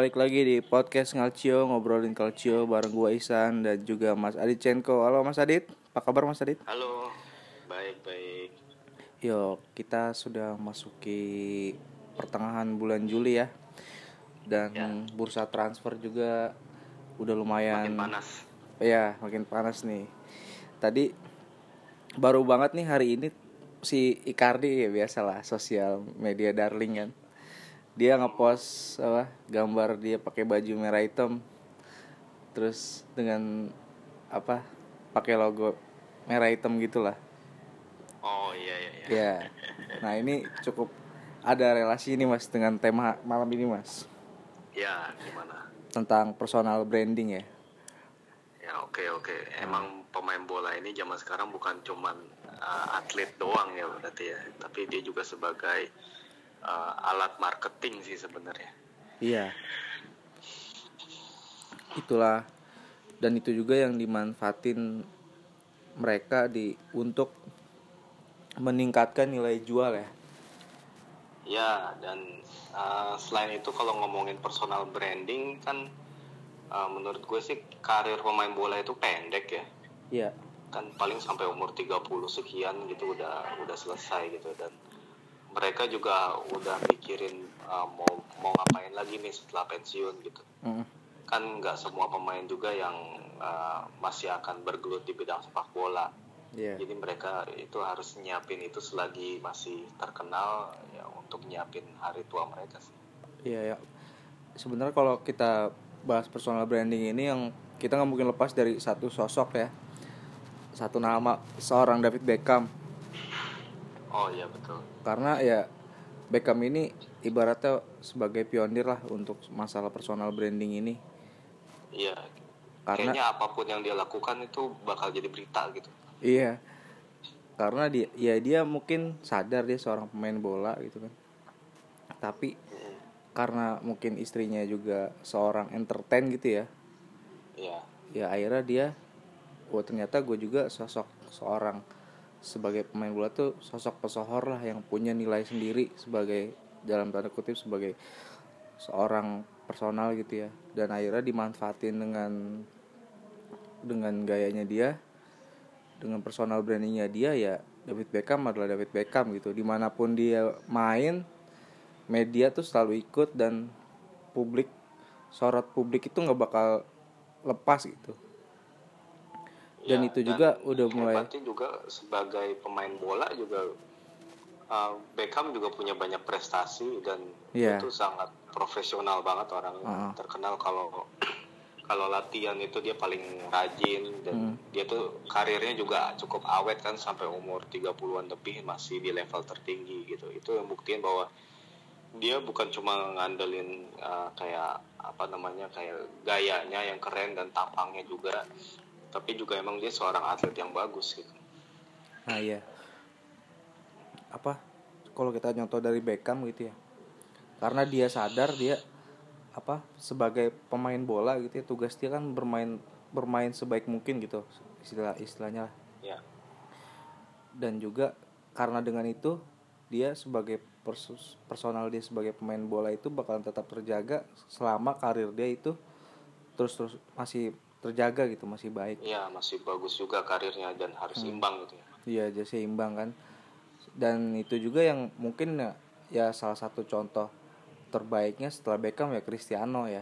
balik lagi di podcast Ngalcio ngobrolin Calcio bareng gua Isan dan juga Mas Adit Cenko. Halo Mas Adit, apa kabar Mas Adit? Halo, baik baik. Yo, kita sudah masuki pertengahan bulan Juli ya. Dan Ya. bursa transfer juga udah lumayan Makin panas. Iya, makin panas nih. Tadi baru banget nih hari ini si Icardi ya biasalah sosial media darling kan. Dia ngepost apa gambar dia pakai baju merah hitam. Terus dengan apa? pakai logo merah hitam gitulah. Oh iya iya iya. Ya. Nah, ini cukup ada relasi ini Mas dengan tema malam ini Mas Ya gimana? tentang personal branding ya. Ya oke oke. Emang pemain bola ini zaman sekarang bukan cuman uh, atlet doang ya berarti ya, tapi dia juga sebagai uh, alat marketing sih sebenarnya. Iya. Itulah dan itu juga yang dimanfaatin mereka di untuk meningkatkan nilai jual ya. Ya dan uh, selain itu kalau ngomongin personal branding kan uh, menurut gue sih karir pemain bola itu pendek ya. Iya. kan paling sampai umur 30 sekian gitu udah udah selesai gitu dan mereka juga udah mikirin uh, mau mau ngapain lagi nih setelah pensiun gitu Mm. kan nggak semua pemain juga yang uh, masih akan bergelut di bidang sepak bola Iya. jadi mereka itu harus nyiapin itu selagi masih terkenal ya untuk nyiapin hari tua mereka sih Iya ya. Sebenarnya kalau kita bahas personal branding ini yang kita nggak mungkin lepas dari satu sosok ya. Satu nama seorang David Beckham. Oh iya betul Karena ya Beckham ini ibaratnya sebagai pionir lah untuk masalah personal branding ini. iya Karena kayaknya apa pun yang dia lakukan itu bakal jadi berita gitu Iya. Karena dia ya dia mungkin sadar dia seorang pemain bola gitu kan. Tapi Mm, karena mungkin istrinya juga seorang entertain gitu ya. iya Ya akhirnya dia oh ternyata gue juga sosok seorang sebagai pemain bola tuh sosok pesohor lah yang punya nilai sendiri sebagai dalam tanda kutip sebagai seorang personal gitu ya. Dan akhirnya dimanfaatin dengan dengan gayanya dia dengan personal brandingnya dia ya David Beckham adalah David Beckham gitu. Di mana pun dia main media tuh selalu ikut dan publik sorot publik itu nggak bakal lepas gitu dan Ya, itu juga udah mulai hebatnya juga sebagai pemain bola juga uh, Beckham juga punya banyak prestasi dan Iya. itu sangat profesional banget orangnya Uh-uh. terkenal kalau kalau latihan itu dia paling rajin dan Hmm. dia tuh karirnya juga cukup awet kan sampai umur 30-an lebih masih di level tertinggi gitu itu yang buktiin bahwa dia bukan cuma ngandelin uh, kayak apa namanya kayak gayanya yang keren dan tampangnya juga tapi juga emang dia seorang atlet yang bagus gitu. Nah iya. Apa? Kalau kita nyontoh dari Beckham gitu ya. Karena dia sadar dia Apa Sebagai pemain bola gitu ya Tugas dia kan bermain Bermain sebaik mungkin gitu Istilah istilahnya lah. Ya Dan juga Karena dengan itu Dia sebagai persus- personal dia sebagai pemain bola itu bakalan tetap terjaga selama karir dia itu terus terus masih terjaga gitu masih baik Iya masih bagus juga karirnya dan harus Hmm. imbang gitu ya Iya, jadi seimbang kan. Dan itu juga yang mungkin ya, ya salah satu contoh terbaiknya setelah Beckham ya Cristiano ya.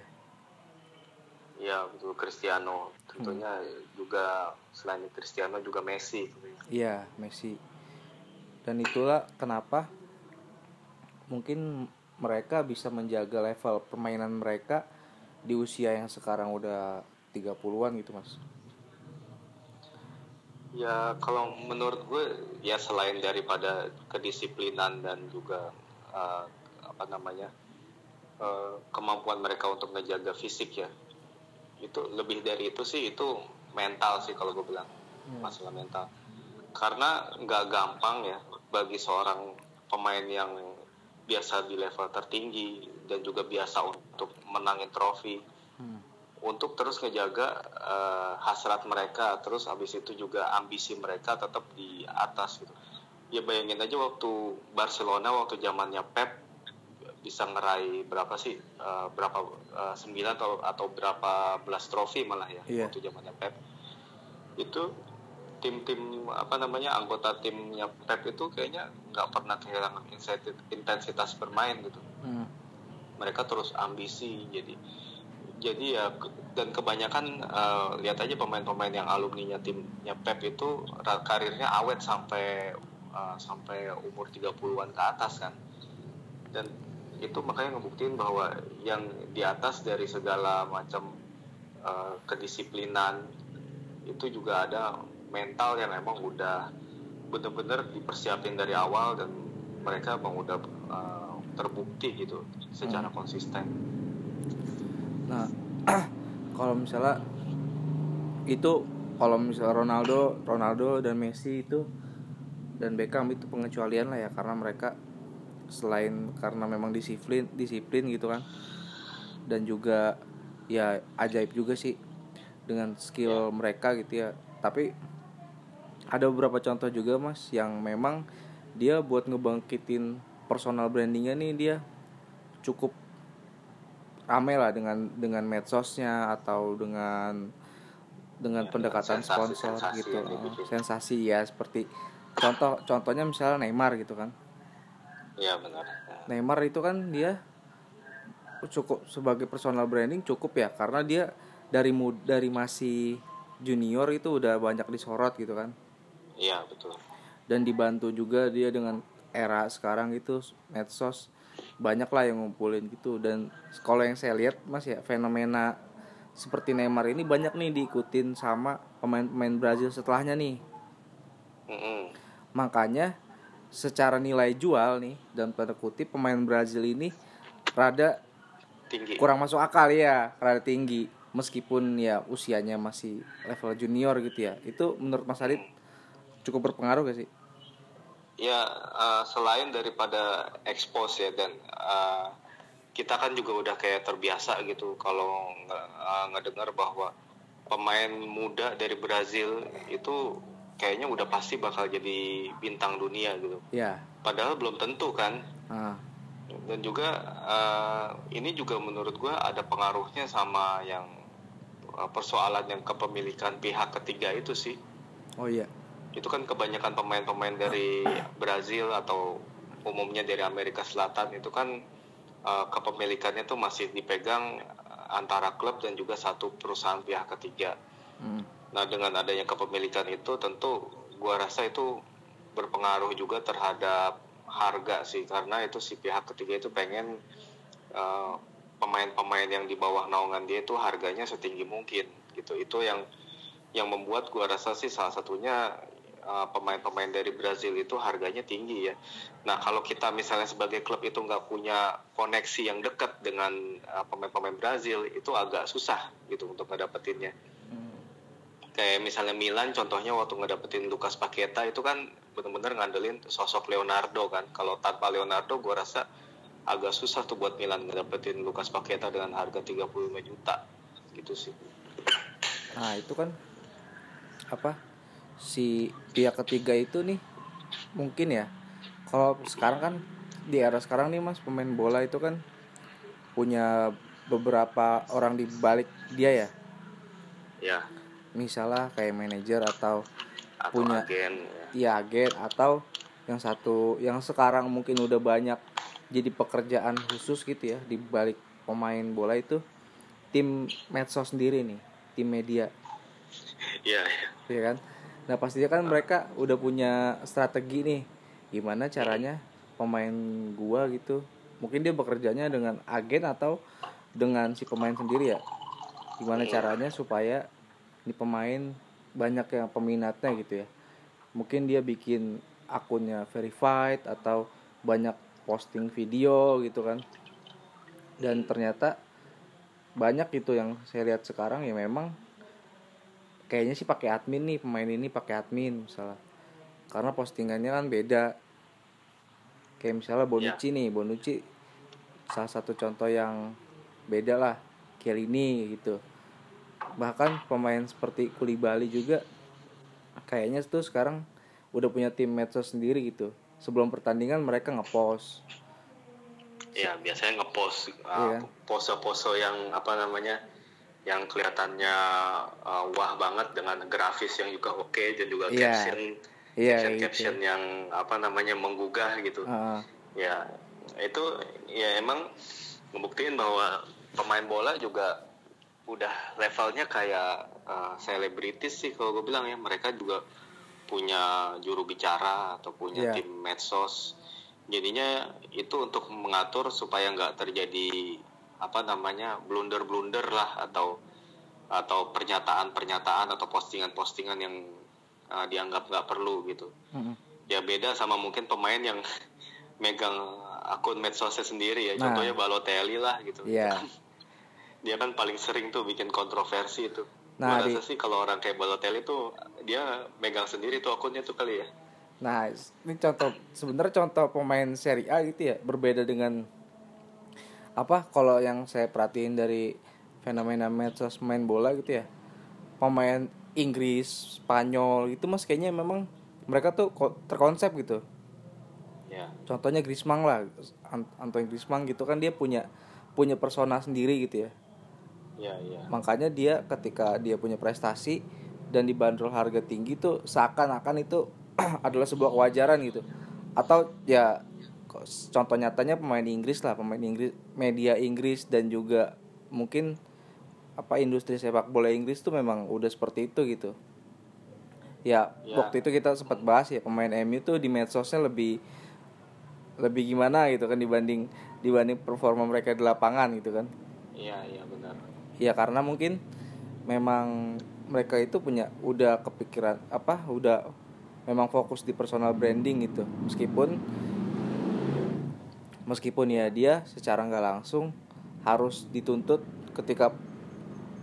Iya betul Cristiano tentunya Hmm. juga selain Cristiano juga Messi Iya, Messi. Dan itulah kenapa mungkin mereka bisa menjaga level permainan mereka di usia yang sekarang udah 30-an gitu, Mas. Ya kalau menurut gue ya selain daripada kedisiplinan dan juga uh, apa namanya uh, kemampuan mereka untuk menjaga fisik ya itu lebih dari itu sih itu mental sih kalau gue bilang Hmm. masalah mental karena nggak gampang ya bagi seorang pemain yang biasa di level tertinggi dan juga biasa untuk menangin trofi Hmm. Untuk terus ngejaga eh, hasrat mereka terus habis itu juga ambisi mereka tetap di atas gitu ya bayangin aja waktu Barcelona waktu zamannya Pep bisa ngeraih berapa sih uh, berapa uh, sembilan atau atau berapa belas trofi malah ya Iya. waktu zamannya Pep itu tim-tim apa namanya anggota timnya Pep itu kayaknya nggak pernah kehilangan intensitas bermain gitu Hmm. mereka terus ambisi jadi jadi ya dan kebanyakan eh, lihat aja pemain-pemain yang alumninya timnya Pep itu karirnya awet sampai eh, sampai umur 30-an ke atas kan dan itu makanya ngebuktiin bahwa yang di atas dari segala macam eh, kedisiplinan itu juga ada mental yang emang udah bener-bener dipersiapin dari awal dan mereka emang udah eh, terbukti gitu secara konsisten. Nah, kalau misalnya itu kalau misalnya Ronaldo, Ronaldo dan Messi itu dan Beckham itu pengecualian lah ya karena mereka selain karena memang disiplin, disiplin gitu kan. Dan juga ya ajaib juga sih dengan skill mereka gitu ya. Tapi ada beberapa contoh juga Mas yang memang dia buat ngebangkitin personal brandingnya nih dia cukup rame lah dengan dengan medsosnya atau dengan dengan Ya, pendekatan sensasi- sponsor sensasi gitu dibikin. sensasi ya seperti contoh contohnya misalnya Neymar gitu kan Iya benar. Neymar itu kan dia cukup sebagai personal branding cukup ya karena dia dari mud dari masih junior itu udah banyak disorot gitu kan Iya betul. dan dibantu juga dia dengan era sekarang itu medsos banyak lah yang ngumpulin gitu. Dan kalau yang saya lihat mas ya fenomena seperti Neymar ini banyak nih diikutin sama pemain-pemain Brazil setelahnya nih. Mm-mm. makanya secara nilai jual nih dan tanda kutip pemain Brazil ini rada Tinggi. kurang masuk akal ya. Rada tinggi. Meskipun ya usianya masih level junior gitu ya. Itu menurut Mas Adit cukup berpengaruh gak sih Ya eh, selain daripada expose ya dan eh, kita kan juga udah kayak terbiasa gitu kalau nge- eh, ngedengar bahwa pemain muda dari Brazil itu kayaknya udah pasti bakal jadi bintang dunia gitu. ya Padahal belum tentu kan. ah Dan juga eh, ini juga menurut gua ada pengaruhnya sama yang persoalan yang kepemilikan pihak ketiga itu sih. oh iya itu kan kebanyakan pemain-pemain dari Brazil atau umumnya dari Amerika Selatan itu kan uh, kepemilikannya tuh masih dipegang antara klub dan juga satu perusahaan pihak ketiga. Hmm. Nah dengan adanya kepemilikan itu tentu gua rasa itu berpengaruh juga terhadap harga sih karena itu si pihak ketiga itu pengen uh, pemain-pemain yang di bawah naungan dia itu harganya setinggi mungkin gitu itu yang yang membuat gua rasa sih salah satunya uh, pemain-pemain dari Brazil itu harganya tinggi ya. Nah kalau kita misalnya sebagai klub itu nggak punya koneksi yang dekat dengan uh, pemain-pemain Brazil itu agak susah gitu untuk ngedapetinnya. Kayak misalnya Milan contohnya waktu ngedapetin Lucas Paqueta itu kan bener-bener ngandelin sosok Leonardo kan. Kalau tanpa Leonardo gue rasa agak susah tuh buat Milan ngedapetin Lucas Paqueta dengan harga 35 juta. Gitu sih. Nah itu kan apa si pihak ketiga itu nih mungkin ya kalau sekarang kan di era sekarang nih mas pemain bola itu kan punya beberapa orang di balik dia ya ya misalnya kayak manajer atau atau Punya. agen ya. ya agen atau yang satu yang sekarang mungkin udah banyak jadi pekerjaan khusus gitu ya di balik pemain bola itu tim medsos sendiri nih tim media ya ya. ya kan nah pastinya kan mereka udah punya strategi nih. Gimana caranya pemain gua gitu. Mungkin dia bekerjanya dengan agen atau dengan si pemain sendiri ya. Gimana caranya supaya ini pemain banyak yang peminatnya gitu ya. Mungkin dia bikin akunnya verified atau banyak posting video gitu kan. Dan ternyata banyak gitu yang saya lihat sekarang ya memang kayaknya sih pakai admin nih pemain ini pakai admin misalnya. Karena postingannya kan beda. Kayak misalnya Bonucci nih Bonucci salah satu contoh yang beda lah Chiellini gitu. Bahkan pemain seperti Kulibali juga kayaknya tuh sekarang udah punya tim medsos sendiri gitu. Sebelum pertandingan mereka ngepost. Ya biasanya ngepost Iya. uh, pose-pose yang apa namanya yang kelihatannya uh, wah banget dengan grafis yang juga oke dan juga Iya. caption Iya, caption, gitu. caption yang apa namanya menggugah gitu Heeh. ya itu ya emang ngebuktiin bahwa pemain bola juga udah levelnya kayak uh, selebritis sih kalau gue bilang ya mereka juga punya juru bicara atau punya Iya. tim medsos jadinya itu untuk mengatur supaya nggak terjadi apa namanya blunder blunder lah atau atau pernyataan pernyataan atau postingan postingan yang uh, dianggap nggak perlu gitu Mm-mm. ya beda sama mungkin pemain yang megang akun medsosnya sendiri ya Nah. contohnya Balotelli lah gitu Iya. dia kan paling sering tuh bikin kontroversi itu Nah, Gua di- rasa sih kalau orang kayak Balotelli tuh dia megang sendiri tuh akunnya tuh kali ya Nah, ini contoh sebenarnya contoh pemain Serie A gitu ya, berbeda dengan apa kalau yang saya perhatiin dari fenomena medsos main bola gitu ya. Pemain Inggris, Spanyol itu mas kayaknya memang mereka tuh ko- terkonsep gitu. ya Contohnya Griezmann lah, Ant- Antoine Griezmann gitu kan dia punya punya persona sendiri gitu ya. ya ya Makanya dia ketika dia punya prestasi dan dibanderol harga tinggi tuh seakan-akan itu adalah sebuah kewajaran gitu. Atau ya contoh nyatanya pemain Inggris lah, pemain Inggris, media Inggris dan juga mungkin apa industri sepak bola Inggris tuh memang udah seperti itu gitu. Ya, Ya. waktu itu kita sempat bahas ya pemain MU tuh di medsosnya lebih lebih gimana gitu kan dibanding dibanding performa mereka di lapangan gitu kan. iya iya benar Ya karena mungkin memang mereka itu punya udah kepikiran apa udah memang fokus di personal branding gitu meskipun meskipun ya dia secara nggak langsung harus dituntut ketika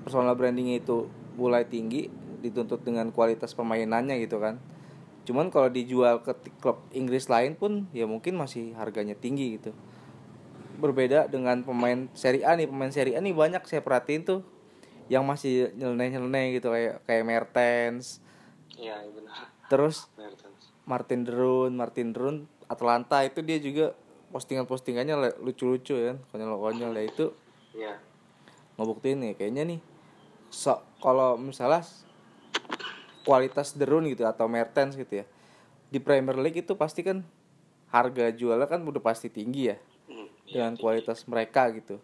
personal brandingnya itu mulai tinggi dituntut dengan kualitas permainannya gitu kan. Cuman kalau dijual ke klub Inggris lain pun ya mungkin masih harganya tinggi gitu. Berbeda dengan pemain Serie A nih pemain Serie A nih banyak saya perhatiin tuh yang masih nyeleneh-nyeleneh gitu kayak kayak Mertens. Iya iya benar. Terus Mertens. Martin Derun Martin Derun Atlanta itu dia juga postingan-postingannya lucu-lucu kan konyol-konyol ya. Itu iya. ngebuktiin nih kayaknya nih so kalau misalnya kualitas Derun gitu atau Mertens gitu ya di Premier League itu pasti kan harga jualnya kan udah pasti tinggi ya Hmm, iya, dengan kualitas mereka gitu.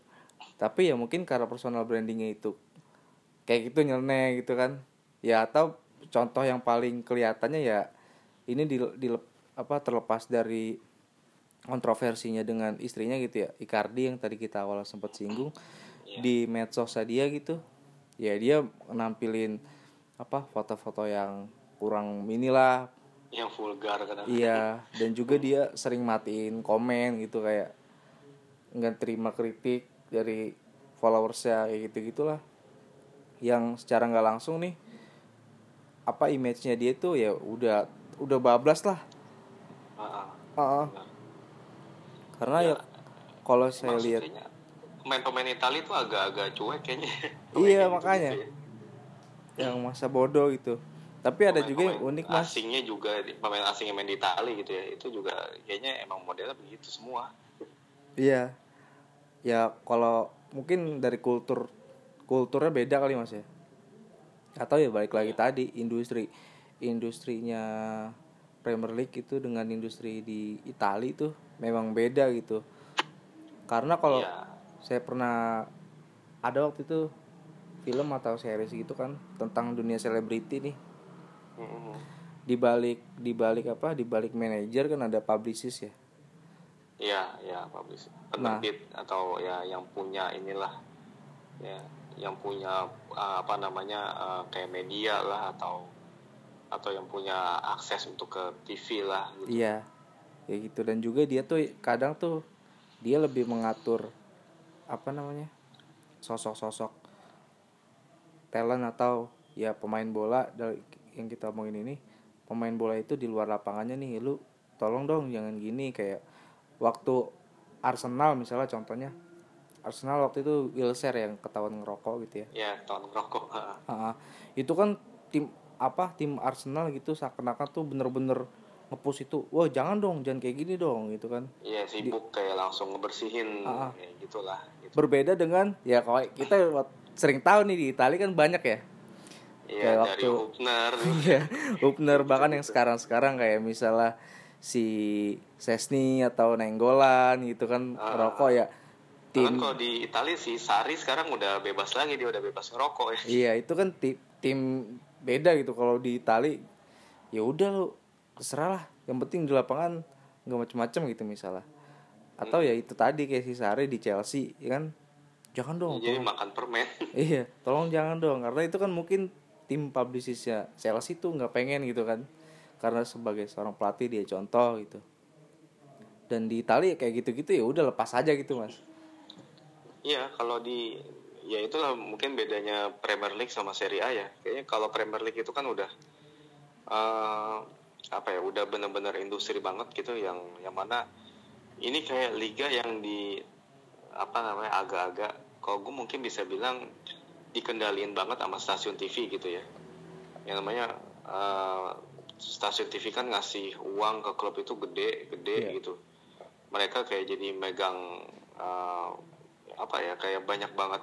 Tapi ya mungkin karena personal brandingnya itu kayak gitu nyeleneh gitu kan. Ya atau contoh yang paling kelihatannya ya ini di, di apa terlepas dari kontroversinya dengan istrinya gitu ya Icardi yang tadi kita awal sempat singgung di medsos dia gitu ya dia nampilin apa foto-foto yang kurang inilah yang vulgar kadang Iya, dan juga dia sering matiin komen gitu kayak nggak terima kritik dari followersnya kayak gitu gitulah. Yang secara nggak langsung nih apa image-nya dia tuh ya udah udah bablas lah. Ah, ah. Ah, ah. Karena ya, kalau saya lihat pemain-pemain Italia tuh agak-agak cuek kayaknya Iya, gitu makanya. gitu ya. yang masa bodoh gitu. Tapi ada Pemain- juga yang unik mas. asingnya juga pemain asing yang main di Italia gitu ya itu juga kayaknya emang modelnya begitu semua Iya. Ya kalau mungkin dari kultur kulturnya beda kali Mas ya. Atau ya balik lagi tadi industri industrinya Premier League itu dengan industri di Italia itu memang beda gitu. Karena kalau Iya. saya pernah ada waktu itu film atau series gitu kan tentang dunia selebriti nih. Mm-mm. Di balik di balik apa? Di balik manajer kan ada publicist ya. Iya, ya publish. Nah. Penerbit atau ya yang punya inilah ya yang punya uh, apa namanya uh, kayak media lah atau atau yang punya akses untuk ke TV lah gitu. Iya, kayak gitu. Dan juga dia tuh kadang tuh dia lebih mengatur apa namanya sosok-sosok talent atau ya pemain bola dari yang kita omongin ini pemain bola itu di luar lapangannya nih lu tolong dong jangan gini. Kayak waktu Arsenal misalnya contohnya Arsenal waktu itu Wilshere yang ketahuan ngerokok gitu ya. Ya, tahun rokok. Ah, itu kan tim apa tim Arsenal gitu seakan-akan tuh bener-bener ngepush itu wah jangan dong jangan kayak gini dong gitu kan iya sibuk kayak langsung ngebersihin Ah, ah. kayak gitulah gitu. berbeda dengan ya kalau kita sering tahu nih di Itali kan banyak ya iya waktu- Hubner Iya, Hubner bahkan yang sekarang-sekarang kayak misalnya si Sesni atau Nenggolan gitu kan Ah. rokok ya tim kalau di Italia sih Sari sekarang udah bebas lagi dia udah bebas ngerokok ya. iya itu kan ti- tim beda gitu kalau di Itali ya udah lu terserah lah. Yang penting di lapangan nggak macem-macem gitu misalnya. Atau ya itu tadi kayak si Sari di Chelsea ya kan? Jangan dong Jadi tolong. makan permen. iya tolong jangan dong. Karena itu kan mungkin tim publicistnya Chelsea tuh nggak pengen gitu kan. Karena sebagai seorang pelatih dia contoh gitu. Dan di Italia kayak gitu-gitu ya udah lepas aja gitu mas. Iya, kalau di ya itulah mungkin bedanya Premier League sama Serie A ya. Kayaknya kalau Premier League itu kan udah eh apa ya, udah bener-bener industri banget gitu yang yang mana ini kayak liga yang di apa namanya agak-agak kalau gue mungkin bisa bilang dikendaliin banget sama stasiun TV gitu ya. Yang namanya eh, stasiun TV kan ngasih uang ke klub itu gede-gede Iya. gitu. Mereka kayak jadi megang eh, apa ya kayak banyak banget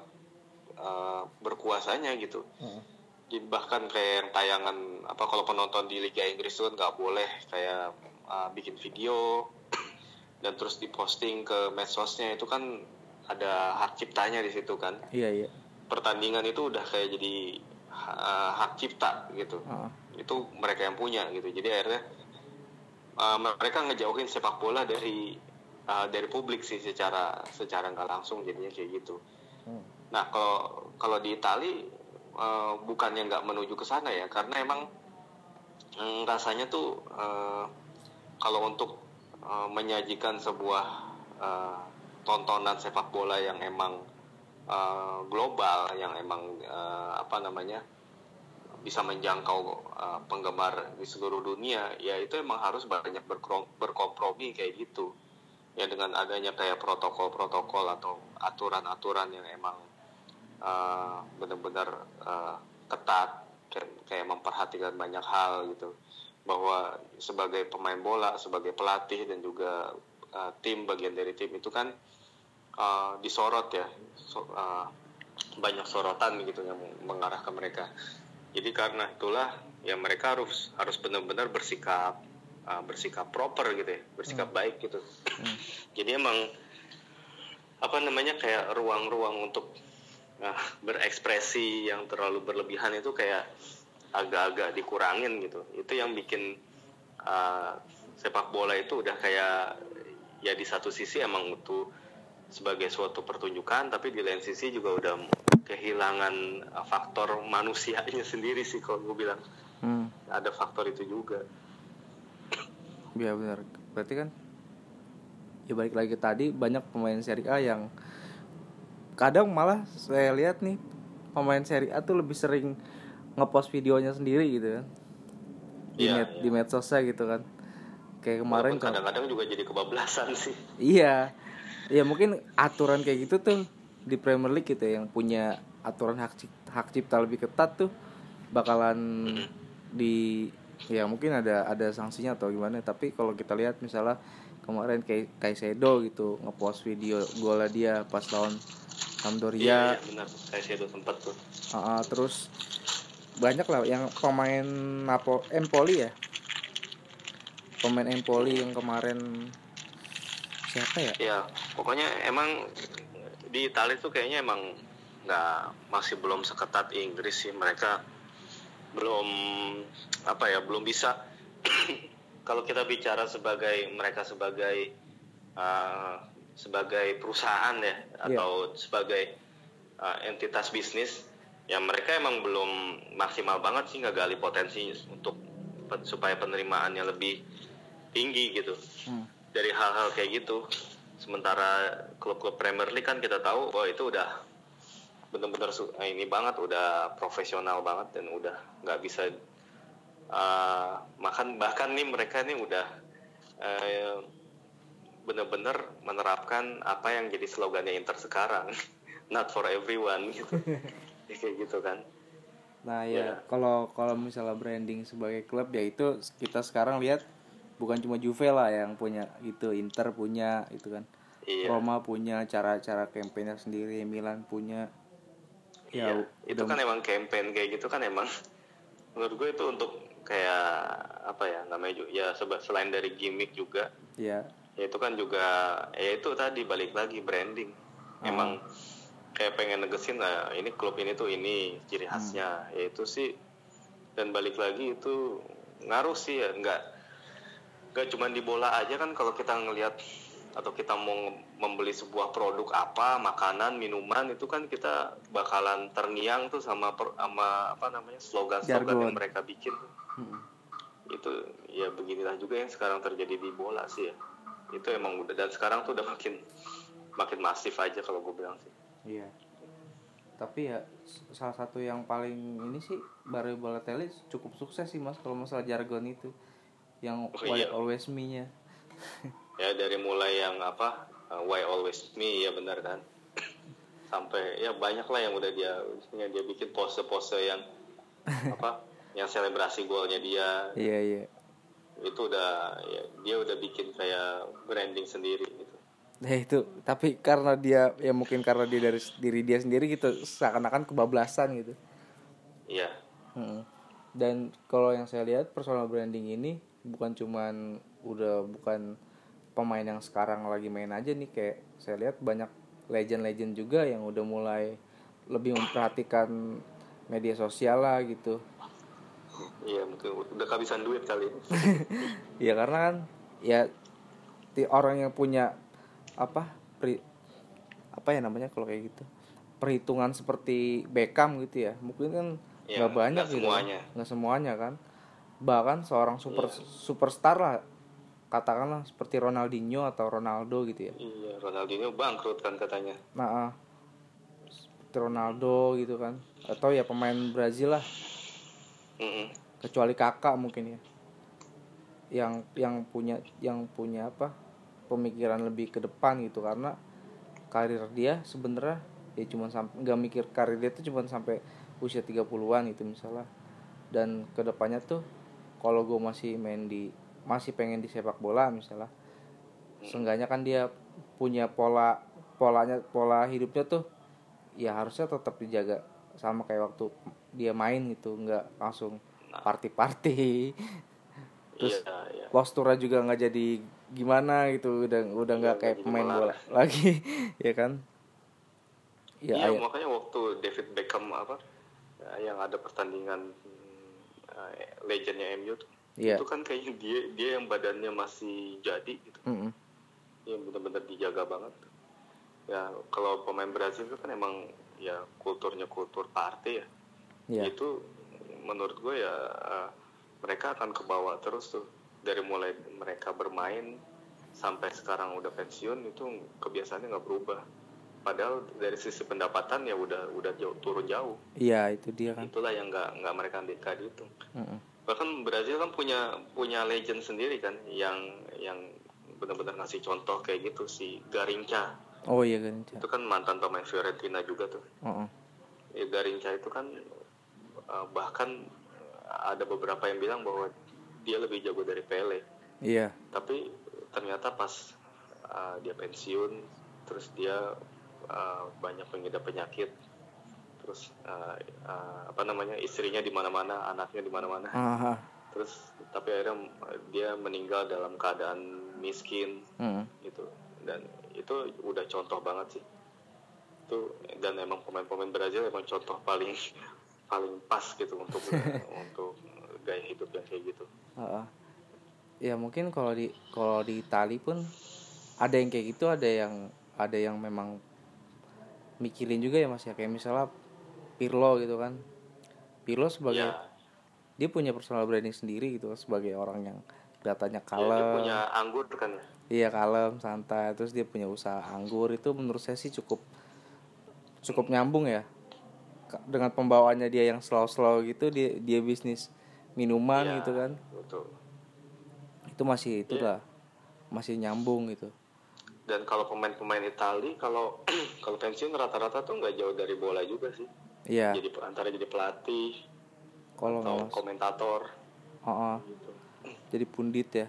eh, berkuasanya gitu. Jadi bahkan kayak yang tayangan apa kalau penonton di Liga Inggris itu kan nggak boleh kayak uh, bikin video dan terus diposting ke medsosnya itu kan ada hak ciptanya di situ kan. iya iya Pertandingan itu udah kayak jadi uh, hak cipta gitu. Heeh. Itu mereka yang punya gitu. Jadi akhirnya uh, mereka ngejauhin sepak bola dari uh, dari publik sih secara secara nggak langsung jadinya kayak gitu. Hmm. Nah kalau kalau di Itali eh, bukannya nggak menuju ke sana ya, karena emang mm, rasanya tuh eh, kalau untuk eh, menyajikan sebuah eh, tontonan sepak bola yang emang eh, global, yang emang eh, apa namanya bisa menjangkau eh, penggemar di seluruh dunia, ya itu emang harus banyak berkompromi kayak gitu. Ya dengan adanya kayak protokol-protokol atau aturan-aturan yang emang uh, benar-benar uh, ketat kayak, kayak memperhatikan banyak hal gitu. Bahwa sebagai pemain bola sebagai pelatih dan juga uh, tim bagian dari tim itu kan uh, disorot ya. So- uh, banyak sorotan gitu yang mengarah ke mereka. Jadi karena itulah ya mereka harus harus benar-benar bersikap uh, bersikap proper gitu ya. Bersikap baik gitu. Jadi emang apa namanya kayak ruang-ruang untuk uh, berekspresi yang terlalu berlebihan itu kayak agak-agak dikurangin gitu itu yang bikin uh, sepak bola itu udah kayak ya di satu sisi emang itu sebagai suatu pertunjukan tapi di lain sisi juga udah kehilangan faktor manusianya sendiri sih kalau gue bilang Hmm. ada faktor itu juga Iya benar. Berarti kan ya balik lagi tadi banyak pemain Serie A yang kadang malah saya lihat nih pemain Serie A tuh lebih sering ngepost videonya sendiri gitu kan. Di, Iya, med- iya. di medsosnya gitu kan. Kayak kemarin kan. kadang-kadang juga jadi kebablasan sih Iya. Ya mungkin aturan kayak gitu tuh di Premier League gitu ya, yang punya aturan hak cip- hak cipta lebih ketat tuh bakalan di ya mungkin ada ada sanksinya atau gimana tapi kalau kita lihat misalnya kemarin kayak Kaisedo gitu ngepost video golnya dia pas lawan Sampdoria. Iya, iya benar. Saya sih ada sempat tuh. Ah, ah, terus banyak lah yang pemain Napo Empoli ya. Pemain Empoli yang kemarin siapa ya? Ya pokoknya emang di Italia tuh kayaknya emang nggak masih belum seketat Inggris sih. Mereka belum apa ya belum bisa. Kalau kita bicara sebagai mereka sebagai uh, sebagai perusahaan ya atau sebagai uh, entitas bisnis ya mereka emang belum maksimal banget sih ngegali potensi untuk supaya penerimaannya lebih tinggi gitu. Hmm. dari hal-hal kayak gitu. Sementara klub-klub Premier League kan kita tahu oh itu udah bener-bener su- eh, ini banget udah profesional banget dan udah nggak bisa uh, makan. Bahkan nih mereka nih udah eh, bener-bener menerapkan apa yang jadi slogannya Inter sekarang. Not for everyone gitu. Ya, kayak gitu kan. Nah ya Ya. kalau kalau misalnya branding sebagai klub ya itu kita sekarang lihat bukan cuma Juve lah yang punya itu Inter punya itu kan. Iya. Roma punya cara-cara campaignnya sendiri Milan punya. Ya Iya, itu kan emang campaign kayak gitu kan emang. Menurut gue itu untuk kayak apa ya namanya juga ya selain dari gimmick juga. Ya ya itu kan juga ya itu tadi balik lagi branding. Emang kayak pengen negesin nah ini klub ini tuh ini ciri khasnya. Ya itu sih dan balik lagi itu ngaruh sih ya nggak nggak cuma di bola aja kan kalau kita ngelihat atau kita mau membeli sebuah produk apa makanan minuman itu kan kita bakalan terngiang tuh sama per- sama apa namanya slogan-slogan Jargon. yang mereka bikin Mm. itu ya beginilah juga yang sekarang terjadi di bola sih ya itu emang udah dan sekarang tuh udah makin makin masif aja kalau gue bilang sih Iya. Tapi ya salah satu yang paling ini sih Barry Balotelli cukup sukses sih mas kalau masalah jargon itu yang Oh, why iya. always me-nya. ya dari mulai yang apa uh, why always me ya benar kan sampai ya banyak lah yang udah dia yang dia bikin pose-pose yang apa yang selebrasi golnya dia Iya iya. Itu udah ya, dia udah bikin kayak branding sendiri gitu Nah itu tapi karena dia ya mungkin karena dia dari diri dia sendiri gitu seakan-akan kebablasan gitu. iya Mm. Dan kalau yang saya lihat personal branding ini bukan cuman udah bukan pemain yang sekarang lagi main aja nih kayak saya lihat banyak legend-legend juga yang udah mulai lebih memperhatikan media sosial lah gitu. Iya mungkin udah kehabisan duit kali. Ini Ya karena kan ya ti- orang yang punya apa pri, apa ya namanya kalau kayak gitu perhitungan seperti Beckham gitu ya mungkin kan Ya, nggak banyak nggak gitu semuanya. nggak semuanya kan. Bahkan seorang super Iya. superstar lah katakanlah seperti Ronaldinho atau Ronaldo gitu ya. Iya Ronaldinho bangkrut kan katanya. Nah ah, seperti Ronaldo gitu kan. Atau ya pemain Brazil lah Mm-mm. kecuali kakak mungkin ya. Yang yang punya yang punya apa pemikiran lebih ke depan gitu. Karena karir dia sebenarnya ya cuma sampai nggak mikir karir dia tuh cuma sampai usia 30-an itu misalnya. Dan ke depannya tuh kalau gue masih main di masih pengen di sepak bola misalnya seenggaknya kan dia punya pola polanya pola hidupnya tuh ya harusnya tetap dijaga sama kayak waktu dia main gitu nggak langsung party-party Terus- iya iya posturnya juga nggak jadi gimana gitu udah udah nggak Iya, kayak nggak jadi pemain melar. bola lagi ya kan ya iya ayo. makanya waktu David Beckham apa ya, yang ada pertandingan hmm, eh, legendnya MU tuh Iya. itu kan kayaknya dia dia yang badannya masih jadi gitu Mm-mm. yang benar-benar dijaga banget ya kalau pemain Brazil itu kan emang ya kulturnya kultur party ya Iya. itu menurut gue ya eh, mereka akan kebawa terus tuh. Dari mulai mereka bermain sampai sekarang udah pensiun itu kebiasaannya nggak berubah. Padahal dari sisi pendapatan ya udah udah jauh turun jauh. Iya itu dia kan. Itulah yang nggak nggak mereka nggak dihitung Mm-mm. bahkan Brazil kan punya punya legend sendiri kan yang yang benar-benar ngasih contoh kayak gitu si Garinca oh iya kan itu kan mantan pemain Fiorentina juga tuh. Oh, ya, Garinca itu kan uh, bahkan ada beberapa yang bilang bahwa dia lebih jago dari Pele. Iya. Tapi ternyata pas uh, dia pensiun terus dia uh, banyak mengidap penyakit terus uh, uh, apa namanya istrinya di mana-mana anaknya di mana-mana. Terus tapi akhirnya dia meninggal dalam keadaan miskin Mm. gitu. Dan itu udah contoh banget sih. Itu dan emang pemain-pemain Brazil emang contoh paling paling pas gitu untuk untuk gaya hidup yang kayak gitu. Heeh. ya mungkin kalau di kalau di Itali pun ada yang kayak gitu ada yang ada yang memang mikirin juga ya mas ya. Kayak misalnya Pirlo gitu kan. Pirlo sebagai ya, dia punya personal branding sendiri gitu sebagai orang yang kelihatannya ya dia kalem. punya anggur kan ya? Iya kalem santai terus dia punya usaha anggur. Itu menurut saya sih cukup cukup nyambung ya dengan pembawaannya dia yang slow-slow gitu dia dia bisnis minuman Ya, gitu kan. betul. Itu masih itulah masih nyambung gitu. Dan kalau pemain-pemain Itali kalau kalau pensiun rata-rata tuh nggak jauh dari bola juga sih. Iya. Jadi antara jadi pelatih kalau atau mas komentator. Oh, oh. gitu. Jadi pundit ya.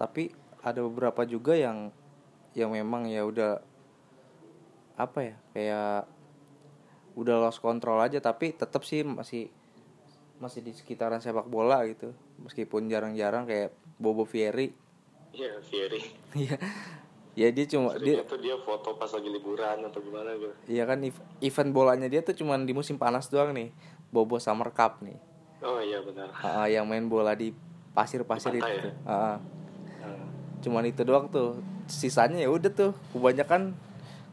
Tapi ada beberapa juga yang yang memang ya udah apa ya kayak udah lost control aja tapi tetap sih masih masih di sekitaran sepak bola gitu meskipun jarang-jarang kayak Bobo Fieri Iya, Fieri. Iya. ya dia cuma dia tuh dia foto pas lagi liburan atau gimana gitu. Iya kan ev- event bolanya dia tuh cuman di musim panas doang nih. Bobo Summer Cup nih. Oh iya benar. Ah, yang main bola di pasir-pasir Di itu. ya? Ah, Hmm. cuman itu doang tuh. Sisanya ya udah tuh. Kebanyakan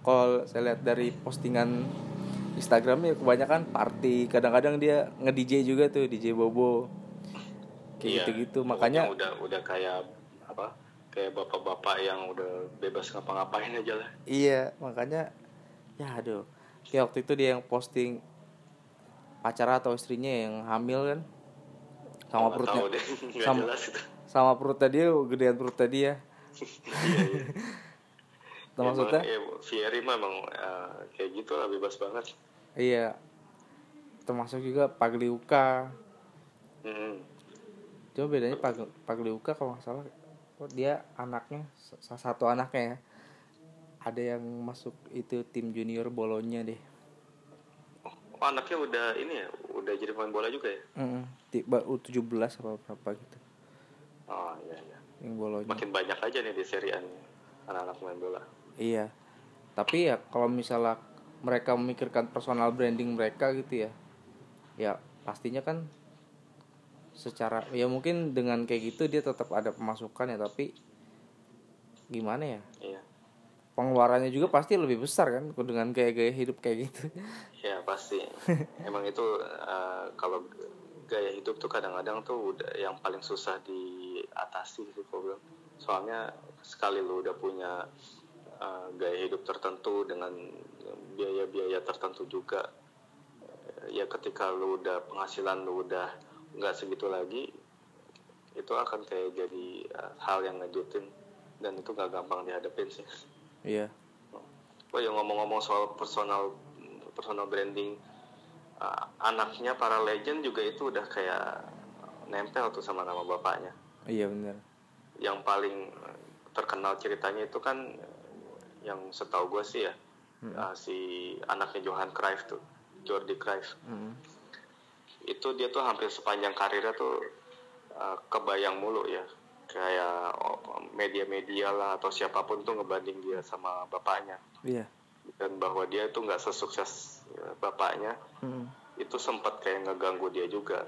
kalau saya lihat dari postingan Instagramnya kebanyakan party. Kadang-kadang dia nge-DJ juga tuh, DJ Bobo. Kayak Iya, gitu-gitu. Makanya udah udah kayak apa? Kayak bapak-bapak yang udah bebas ngapa-ngapain aja lah. Iya, makanya ya aduh. Kayak waktu itu dia yang posting pacar atau istrinya yang hamil kan sama Nggak perutnya tahu deh, nggak sama, jelas itu. sama perutnya dia gedean perutnya dia Iya, iya. Itu maksudnya ya, Fieri mah emang eh, kayak gitu lah bebas banget. iya termasuk juga Pagliuca Hmm. coba bedanya Pag Pagliuca kalau nggak salah oh, dia anaknya salah satu anaknya ya ada yang masuk itu tim junior Bolonya deh Oh, anaknya udah ini ya, udah jadi pemain bola juga ya? mm tiba U17 apa berapa gitu Oh iya iya. yang Bolonya Makin banyak aja nih di nih, anak-anak main bola. Iya. Tapi ya kalau misalnya mereka memikirkan personal branding mereka gitu ya. Ya pastinya kan secara ya mungkin dengan kayak gitu dia tetap ada pemasukan ya tapi gimana ya? Iya. Pengeluarannya juga pasti lebih besar kan dengan gaya-gaya hidup kayak gitu. Ya pasti. Emang itu eh, kalau gaya hidup tuh kadang-kadang tuh udah yang paling susah diatasi sih bilang. Soalnya sekali lu udah punya eh, gaya hidup tertentu dengan biaya-biaya tertentu juga, eh, ya ketika lu udah penghasilan lu udah nggak segitu lagi, itu akan kayak jadi eh, hal yang ngejutin dan itu gak gampang dihadapin sih. Iya. Oh ya ngomong-ngomong soal personal personal branding, uh, anaknya para legend juga itu udah kayak nempel tuh sama nama bapaknya. Iya benar. Yang paling terkenal ceritanya itu kan yang setahu gue sih ya uh, si anaknya Johan Cruyff tuh, Jordi Cruyff. Mm. Itu dia tuh hampir sepanjang karirnya tuh uh, kebayang mulu ya kayak oh, media-media lah atau siapa pun tuh ngebanding dia sama bapaknya Iya. dan bahwa dia itu nggak sesukses eh, bapaknya Mm. itu sempat kayak ngeganggu dia juga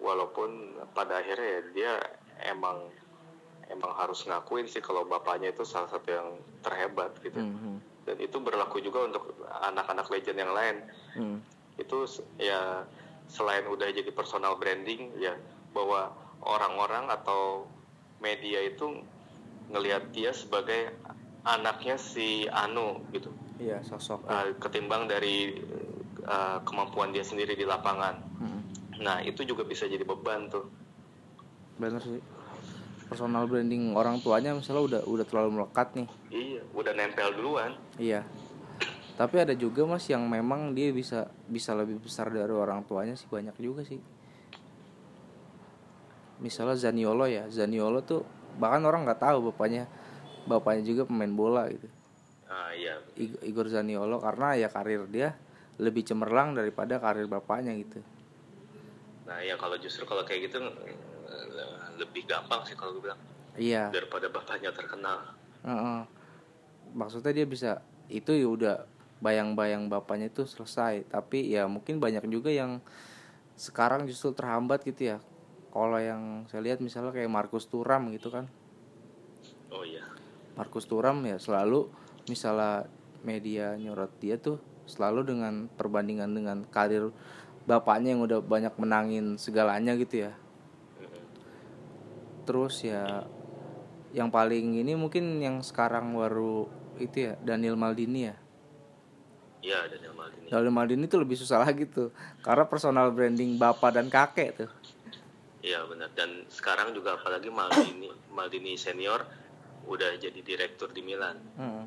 walaupun pada akhirnya ya dia emang emang harus ngakuin sih kalau bapaknya itu salah satu yang terhebat gitu Mhm. dan itu berlaku juga untuk anak-anak legend yang lain Mm. itu ya selain udah jadi personal branding ya bahwa orang-orang atau media itu ngelihat dia sebagai anaknya si Anu gitu Iya sosok. uh, ketimbang dari uh, kemampuan dia sendiri di lapangan. Mm. Nah itu juga bisa jadi beban tuh. Bener sih. Personal branding orang tuanya misalnya udah udah terlalu melekat nih. Iya, udah nempel duluan. Iya. Tapi ada juga mas yang memang dia bisa bisa lebih besar dari orang tuanya sih banyak juga sih. Misalnya Zaniolo ya, Zaniolo tuh bahkan orang nggak tahu bapaknya bapaknya juga pemain bola gitu. Ah iya, Igor Zaniolo karena ya karir dia lebih cemerlang daripada karir bapaknya gitu. nah ya kalau justru kalau kayak gitu lebih gampang sih kalau gue bilang Iya. daripada bapaknya terkenal. Heeh. Maksudnya dia bisa itu ya udah bayang-bayang bapaknya itu selesai. Tapi ya mungkin banyak juga yang sekarang justru terhambat gitu ya. Kalau yang saya lihat misalnya kayak Markus Turam gitu kan. Oh iya, Markus Turam ya selalu misalnya media nyorot dia tuh selalu dengan perbandingan dengan karir bapaknya yang udah banyak menangin segalanya gitu ya. Terus ya yang paling ini mungkin yang sekarang baru itu ya Daniel Maldini ya. iya Daniel Maldini. Daniel Maldini tuh lebih susah lagi tuh karena personal branding bapak dan kakek tuh. Iya benar. Dan sekarang juga apalagi Maldini, Maldini senior udah jadi direktur di Milan. Heeh.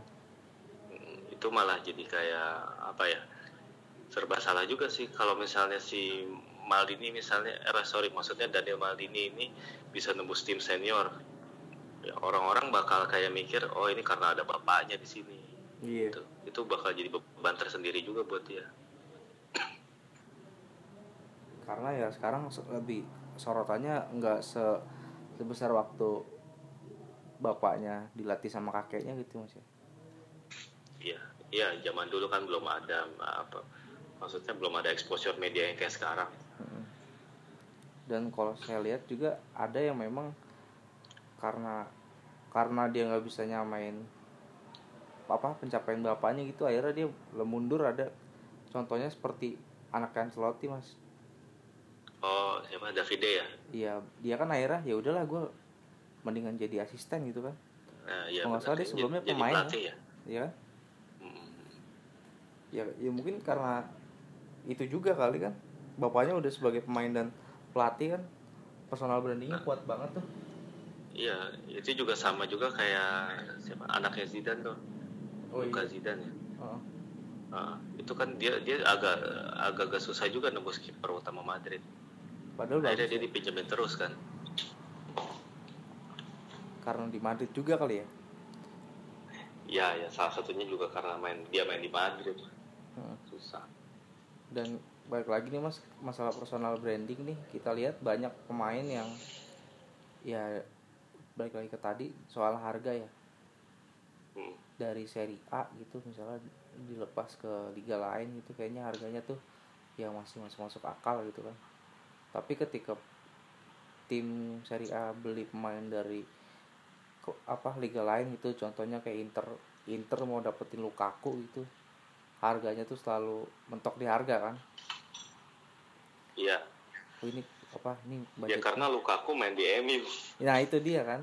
Hmm, itu malah jadi kayak apa ya serba salah juga sih kalau misalnya si Maldini misalnya eh sorry maksudnya Daniel Maldini ini bisa nembus tim senior. Ya orang-orang bakal kayak mikir oh ini karena ada bapaknya di sini. Iya. Itu itu bakal jadi beban tersendiri juga buat dia. Karena ya sekarang se- lebih sorotannya nggak se sebesar waktu bapaknya dilatih sama kakeknya gitu mas ya? Iya. Iya zaman dulu kan belum ada apa maksudnya belum ada exposure media yang kayak sekarang dan kalau saya lihat juga ada yang memang karena karena dia nggak bisa nyamain apa pencapaian bapaknya gitu akhirnya dia mundur ada. Contohnya seperti anak Ancelotti mas. Oh siapa Davide ya? Iya dia kan akhirnya ya udahlah gue mendingan jadi asisten gitu kan. Nah, iya Kalau nggak salah dia Jadi- sebelumnya jadi pemain, pelatih ya? ya kan? Hmm. ya ya mungkin karena itu juga kali kan bapaknya udah sebagai pemain dan pelatih kan personal brandingnya kuat banget tuh iya itu juga sama juga kayak siapa anaknya Zidane tuh Oh, Luka iya. Zidane ya Heeh. Ah, itu kan dia dia agak agak agak susah juga nembus kiper utama Madrid. padahal Akhirnya dia ya. dipinjemin terus kan. karena di Madrid juga kali ya Ya ya salah satunya juga karena main dia main di Madrid. Heeh. Susah. dan balik lagi nih mas masalah personal branding nih. Kita lihat banyak pemain yang ya balik lagi ke tadi soal harga ya. Hmm. dari seri A gitu misalnya dilepas ke liga lain gitu kayaknya harganya tuh ya masih masuk masuk akal gitu kan. Tapi ketika tim seri A beli pemain dari ke- apa liga lain gitu contohnya kayak Inter Inter mau dapetin Lukaku gitu harganya tuh selalu mentok di harga kan Iya. oh, ini apa ini Ya karena Lukaku main di MU. nah itu dia kan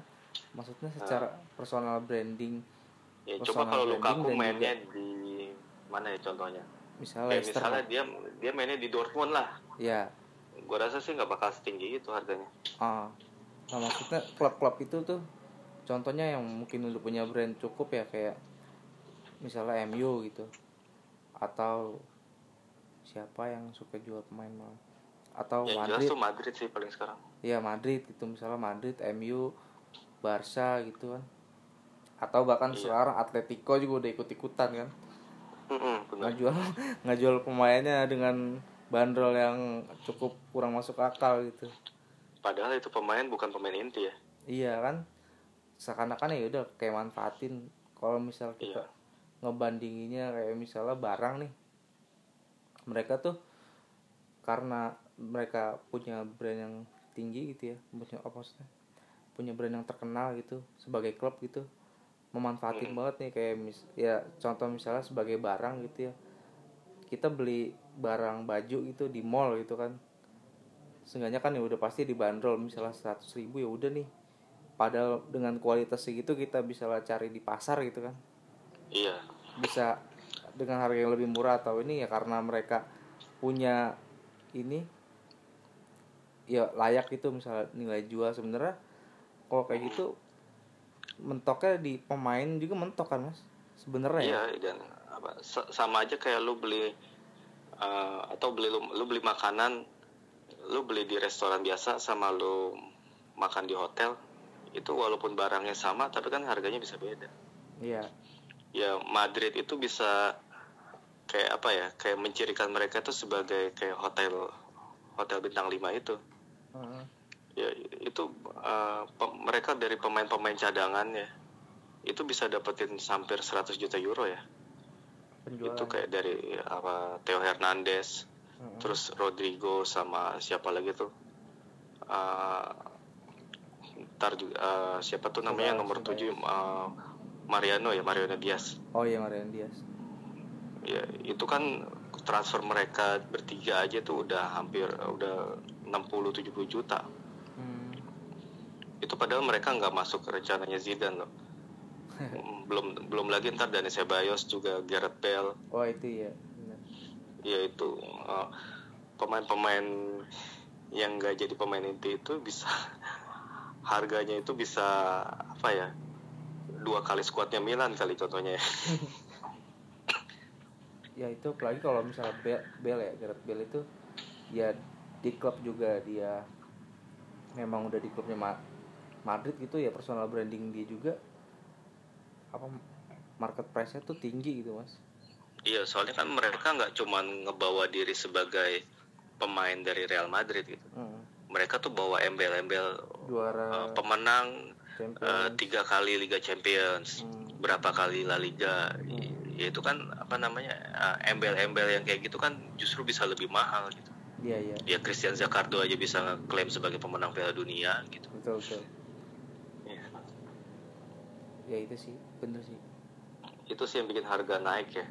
maksudnya secara personal branding Ya Personal coba kalau Lukaku mainnya di mana ya contohnya? misalnya Leicester misalnya dia dia mainnya di Dortmund lah. ya Gua rasa sih nggak bakal setinggi itu harganya. Ah, nah maksudnya klub-klub itu tuh contohnya yang mungkin udah punya brand cukup ya kayak misalnya MU gitu atau siapa yang suka jual pemain malah atau Yang jelas Madrid tuh Madrid sih paling sekarang. ya Madrid gitu misalnya Madrid MU Barca gitu kan atau bahkan Iya. sekarang Atletico juga udah ikut-ikutan kan Mm-mm, benar. ngajual ngajual pemainnya dengan bandrol yang cukup kurang masuk akal gitu Padahal itu pemain bukan pemain inti ya. Iya kan seakan-akan ya udah kayak manfaatin kalau misal kita Iya. ngebandinginnya kayak misalnya barang nih mereka tuh karena mereka punya brand yang tinggi gitu ya punya apa maksudnya punya brand yang terkenal gitu sebagai klub gitu memanfaatin Hmm. banget nih kayak mis ya contoh misalnya sebagai barang gitu ya kita beli barang baju gitu di mall gitu kan seenggaknya kan ya udah pasti dibanderol misalnya 100 ribu ya udah nih padahal dengan kualitas segitu kita bisa lah cari di pasar gitu kan Iya. bisa dengan harga yang lebih murah atau ini ya karena mereka punya ini ya layak gitu misalnya nilai jual sebenarnya kalau kayak gitu mentoknya di pemain juga mentok kan mas sebenarnya ya Iya dan apa sa- sama aja kayak lu beli eh, atau beli lu, lu beli makanan lu beli di restoran biasa sama lu makan di hotel itu walaupun barangnya sama tapi kan harganya bisa beda. iya Ya Madrid itu bisa kayak apa ya kayak mencirikan mereka itu sebagai kayak hotel hotel bintang 5 itu. Heeh. Ya itu pe- mereka dari pemain-pemain cadangan ya itu bisa dapetin hampir 100 juta euro ya. penjualan itu kayak dari apa Theo Hernandez Heeh. terus Rodrigo sama siapa lagi tuh Eh, ntar juga eh, siapa tuh namanya Coba, nomor 7 eh, Mariano ya Mariano Diaz oh iya Marian Diaz ya itu kan transfer mereka bertiga aja tuh udah hampir udah 60 70 juta hmm. itu padahal mereka nggak masuk ke rencananya Zidane loh belum belum lagi ntar Dani Ceballos juga Gareth Bale oh itu ya benar. ya itu uh, pemain-pemain yang nggak jadi pemain inti itu bisa harganya itu bisa apa ya dua kali skuadnya Milan kali contohnya ya. ya itu apalagi kalau misalnya Bel, Bel ya Gareth Bale itu ya di klub juga dia memang udah di klubnya Ma- Madrid gitu ya personal branding dia juga apa market price-nya tuh tinggi gitu mas Iya, soalnya kan mereka nggak cuma ngebawa diri sebagai pemain dari Real Madrid gitu. Hmm. Mereka tuh bawa embel-embel juara uh, pemenang Champions uh, tiga kali Liga Champions, Hmm. berapa kali La Liga. Ya itu kan apa namanya uh, embel-embel yang kayak gitu kan justru bisa lebih mahal gitu. Iya iya Ya Christian Zakardo aja bisa klaim sebagai pemenang Piala Dunia gitu. betul betul Iya. ya itu sih bener sih Itu sih yang bikin harga naik ya.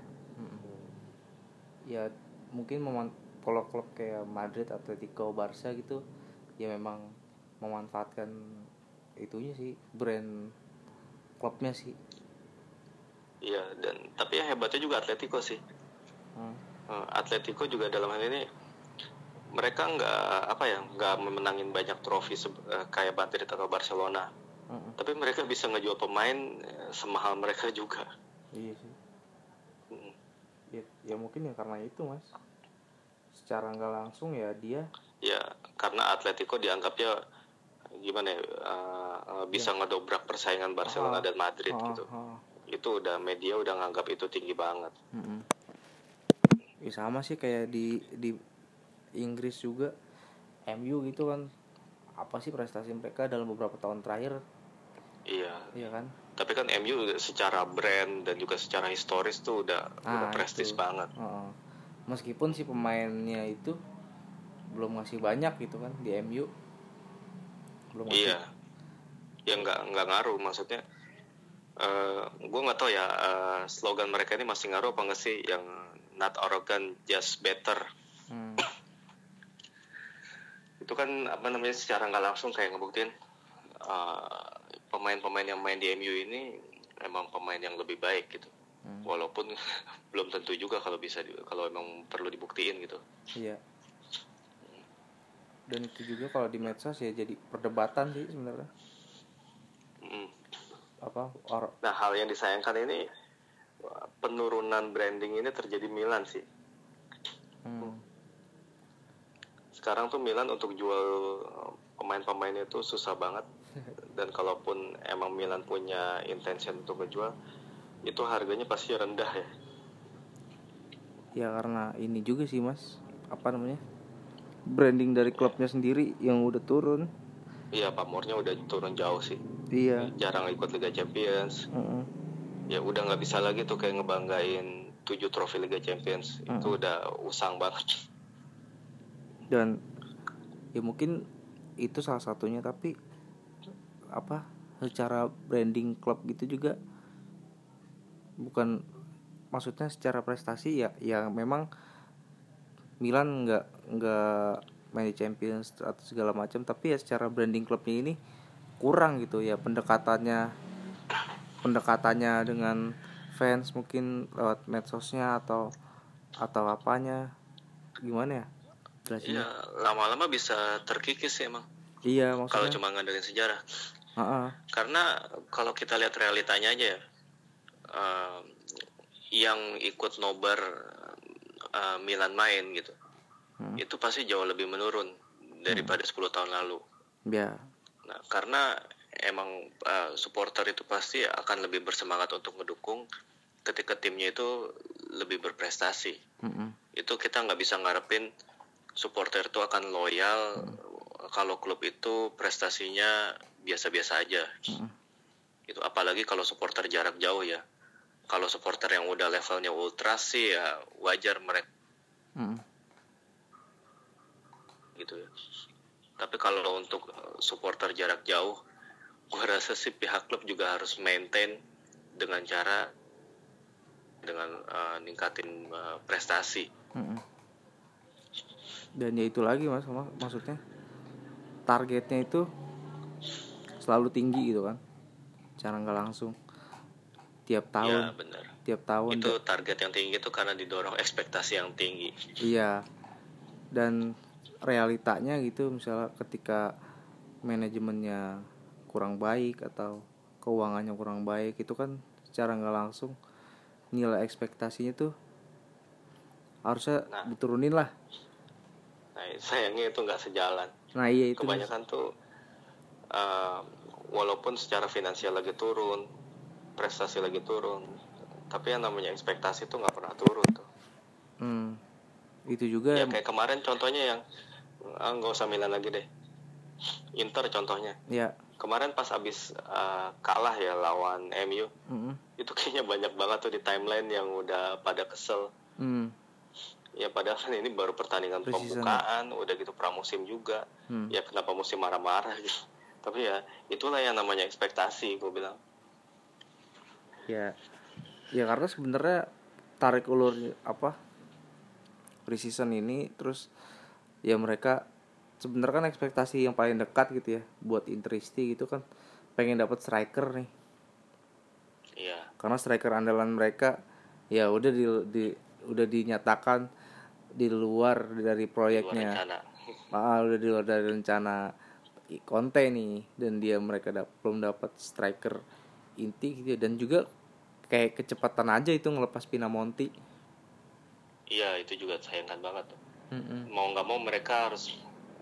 Ya mungkin meman- kalau klub kayak Madrid, Atletico, Barca gitu ya memang memanfaatkan itunya sih brand klubnya sih Iya dan tapi yang hebatnya juga Atletico sih. Hmm. Eh, Atletico juga dalam hal ini mereka nggak apa ya nggak memenangin banyak trofi eh, kayak Madrid atau Barcelona Mm-mm. tapi mereka bisa ngejual pemain eh, semahal mereka juga iya sih Mm. ya, ya mungkin ya karena itu mas secara nggak langsung ya dia ya karena Atletico dianggapnya gimana ya eh, bisa ngedobrak persaingan Ah. Barcelona dan Madrid Ah, gitu ah. itu udah media udah nganggap itu tinggi banget Mm-mm. ya sama sih kayak di di Inggris juga MU gitu kan apa sih prestasi mereka dalam beberapa tahun terakhir iya iya kan tapi kan MU secara brand dan juga secara historis tuh udah udah Ah, prestis itu. banget Heeh. meskipun si pemainnya itu belum ngasih banyak gitu kan di MU belum ngasih Iya, ya nggak nggak ngaruh maksudnya. eh gue nggak tahu ya eh, slogan mereka ini masih ngaruh apa nggak sih yang not arrogant just better. Hmm. Itu kan apa namanya secara nggak langsung kayak ngebuktiin eh, pemain-pemain yang main di MU ini emang pemain yang lebih baik gitu. Hmm. Walaupun belum tentu juga kalau bisa kalau emang perlu dibuktiin gitu. iya dan itu juga kalau di medsos ya jadi perdebatan sih sebenarnya Mm. apa or Nah hal yang disayangkan ini penurunan branding ini terjadi Milan sih. hmm. Sekarang tuh Milan untuk jual uh, pemain-pemainnya itu susah banget. Dan kalaupun emang Milan punya intention untuk ngejual itu harganya pasti rendah ya. Ya karena ini juga sih mas. Apa namanya? Branding dari klubnya sendiri yang udah turun. Iya pamornya udah turun jauh sih. Iya. Jarang ikut Liga Champions. Heeh. ya udah nggak bisa lagi tuh kayak ngebanggain tujuh trofi Liga Champions. Itu udah usang banget dan ya mungkin itu salah satunya tapi apa secara branding klub gitu juga bukan maksudnya secara prestasi ya ya memang Milan nggak nggak main di Champions atau segala macam tapi ya secara branding klubnya ini kurang gitu ya pendekatannya pendekatannya dengan fans mungkin lewat medsosnya atau atau apanya gimana ya Iya lama-lama bisa terkikis sih emang. Iya kalau maksudnya. cuma ngandelin sejarah. Heeh. karena kalau kita lihat realitanya aja ya eh, yang ikut nobar eh, Milan main gitu Hmm. itu pasti jauh lebih menurun daripada 10 tahun lalu. Ya nah karena emang eh, supporter itu pasti akan lebih bersemangat untuk mendukung ketika timnya itu lebih berprestasi. Mm-mm. itu kita nggak bisa ngarepin supporter itu akan loyal kalau klub itu prestasinya biasa-biasa aja Mm-mm. itu apalagi kalau supporter jarak jauh ya kalau supporter yang udah levelnya ultra sih ya wajar mereka Mm-mm. gitu ya tapi kalau untuk eh, supporter jarak jauh gua rasa sih pihak klub juga harus maintain dengan cara dengan eh, ningkatin eh, prestasi Mm-mm. Dan ya itu lagi mas mak- maksudnya targetnya itu selalu tinggi gitu kan cara nggak langsung tiap ya tahun benar tiap tahun itu target yang tinggi itu karena didorong ekspektasi yang tinggi Iya. Dan realitanya gitu misalnya ketika manajemennya kurang baik atau keuangannya kurang baik itu kan secara nggak langsung nilai ekspektasinya tuh harusnya Nah. diturunin lah. Nah sayangnya itu nggak sejalan Nah iya itu. Mas. kebanyakan tuh uh, walaupun secara finansial lagi turun prestasi lagi turun tapi yang namanya ekspektasi tuh nggak pernah turun tuh hmm. itu juga ya kayak kemarin contohnya yang ah, nggak usah Milan lagi deh Inter contohnya ya kemarin pas abis uh, kalah ya lawan MU mm itu kayaknya banyak banget tuh di timeline yang udah pada kesel hmm. Ya padahal kan ini baru pertandingan Pre-season. pembukaan udah gitu pramusim juga. Hmm. ya kenapa musim marah-marah gitu. Tapi ya itulah yang namanya ekspektasi gue bilang. Ya ya karena sebenarnya tarik ulur apa preseason ini terus ya mereka sebenarnya kan ekspektasi yang paling dekat gitu ya buat Interisti gitu kan pengen dapat striker nih. Iya. Karena striker andalan mereka ya udah di, di- udah dinyatakan di luar dari proyeknya. rencana. Ah udah di luar dari rencana Conte nih. Dan dia mereka dap- belum dapat striker inti gitu ya. dan juga kayak kecepatan aja itu ngelepas Pinamonti. Iya itu juga sayangkan banget. Tuh Mm-mm. mau nggak mau mereka harus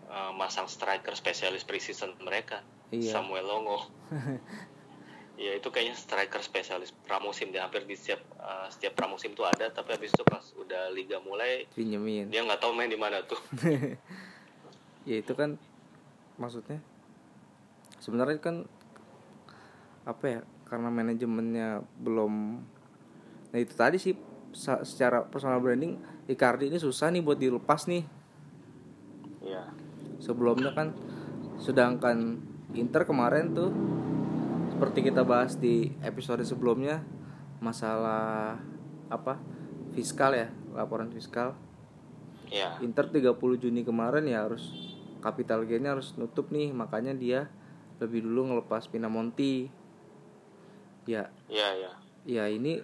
uh, masang striker spesialis preseason mereka. Iya. Samuel Longo ya itu kayaknya striker spesialis pramusim di hampir di setiap uh, setiap pramusim tuh ada. Tapi habis itu pas udah liga mulai pinjemin. dia nggak tahu main di mana tuh. Ya itu kan maksudnya sebenarnya kan apa ya karena manajemennya belum nah itu tadi sih secara personal branding Icardi ini susah nih buat dilepas nih. Ya sebelumnya kan sedangkan Inter kemarin tuh seperti kita bahas di episode sebelumnya masalah apa? Fiskal ya laporan fiskal. Ya Inter 30 Juni kemarin ya harus capital gainnya harus nutup nih makanya dia lebih dulu ngelepas Pinamonti. Ya. Ya ya ya ini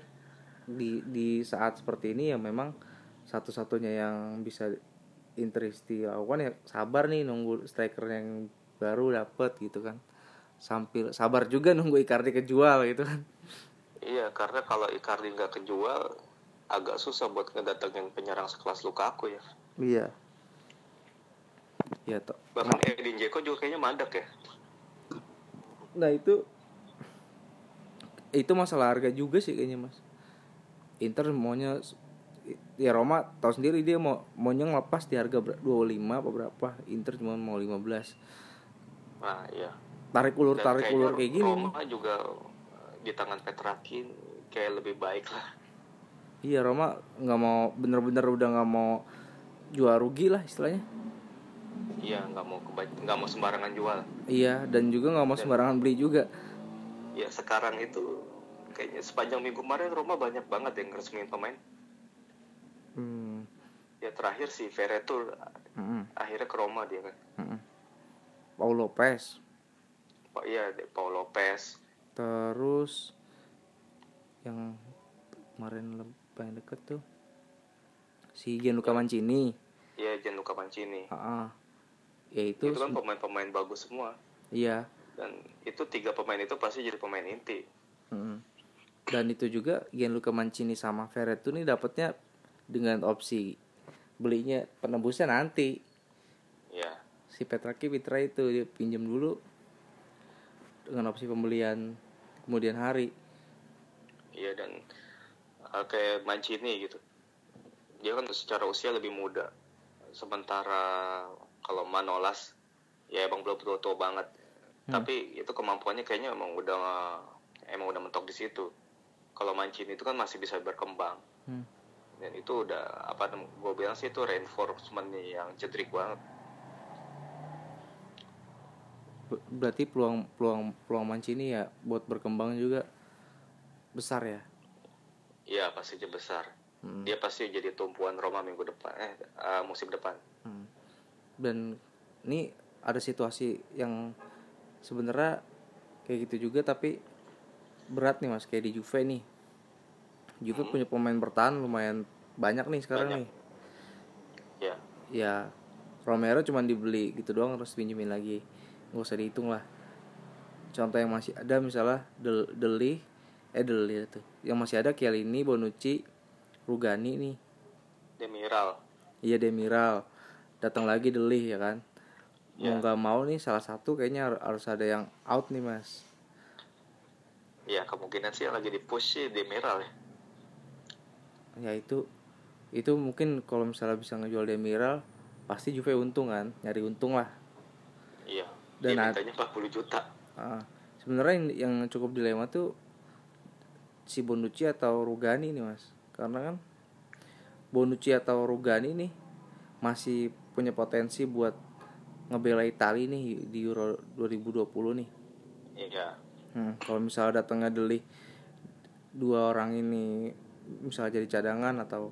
di di saat seperti ini ya memang satu-satunya yang bisa Interisti lakukan ya sabar nih nunggu striker yang baru dapet gitu kan sambil sabar juga nunggu Icardi kejual gitu kan. Iya karena kalau Icardi nggak kejual agak susah buat ngedatengin penyerang sekelas Lukaku ya. Iya. Ya toh. Bahkan Edin Dzeko juga kayaknya mandek ya. Nah itu itu masalah harga juga sih kayaknya mas. Inter maunya ya Roma tahu sendiri dia mau maunya ngelepas di harga ber- 25 apa berapa. Inter cuma mau 15 nah iya tarik ulur Dan tarik ulur kayak gini. Nih Roma juga uh, di tangan Petrakin kayak lebih baik lah. Iya Roma nggak mau bener-bener udah nggak mau jual rugi lah istilahnya. Iya nggak mau nggak mau sembarangan jual. Iya dan juga nggak mau sembarangan beli juga. Ya sekarang itu kayaknya sepanjang minggu kemarin Roma banyak banget yang resmiin pemain. Hmm. ya terakhir si Veretout mm-mm, akhirnya ke Roma dia kan. Mm-mm. Paul Lopez iya Paul Lopez. Terus yang kemarin paling deket tuh si Gianluca Mancini. Ya Gianluca Mancini. Ah, ya itu, itu kan pemain-pemain bagus semua. Iya. Dan itu tiga pemain itu pasti jadi pemain inti. Mm. dan itu juga Gianluca Mancini sama Verretu nih dapatnya dengan opsi belinya penembusnya nanti. Ya si Petraki Pitra itu dia pinjam dulu dengan opsi pembelian kemudian hari. Iya dan uh, kayak Mancini gitu. Dia kan secara usia lebih muda. Sementara kalau Manolas ya emang belum tua-tua banget. Tapi itu kemampuannya kayaknya emang udah emang udah mentok di situ. Kalau Mancini itu kan masih bisa berkembang. Hmm. dan itu udah apa gue bilang sih itu reinforcement yang cedrik banget berarti peluang peluang peluang Mancini ya buat berkembang juga besar ya Iya pasti aja besar Hmm. dia pasti jadi tumpuan Roma minggu depan eh uh, musim depan Hmm. Dan ini ada situasi yang sebenarnya kayak gitu juga tapi berat nih mas kayak di Juve nih. Juve punya pemain bertahan lumayan banyak nih sekarang Banyak. nih. ya Ya Romero cuma dibeli gitu doang terus pinjemin lagi. Nggak usah dihitung lah. Contoh yang masih ada misalnya Del Deli eh Deli tuh. Yang masih ada Chiellini, Bonucci, Rugani nih. Demiral Iya Demiral datang lagi Deli ya kan mau Ya. nggak mau nih salah satu kayaknya har- harus ada yang out nih mas ya kemungkinan sih yang lagi di push sih Demiral ya ya itu itu mungkin kalau misalnya bisa ngejual Demiral pasti Juve untung kan nyari untung lah iya Dan ad- mintanya 40 juta. Ah, sebenarnya yang, yang cukup dilema tuh si Bonucci atau Rugani nih mas. Karena kan Bonucci atau Rugani nih masih punya potensi buat ngebela Italia nih di Euro 2020 nih. Iya. Hmm, kalau misalnya datangnya Deli dua orang ini misalnya jadi cadangan atau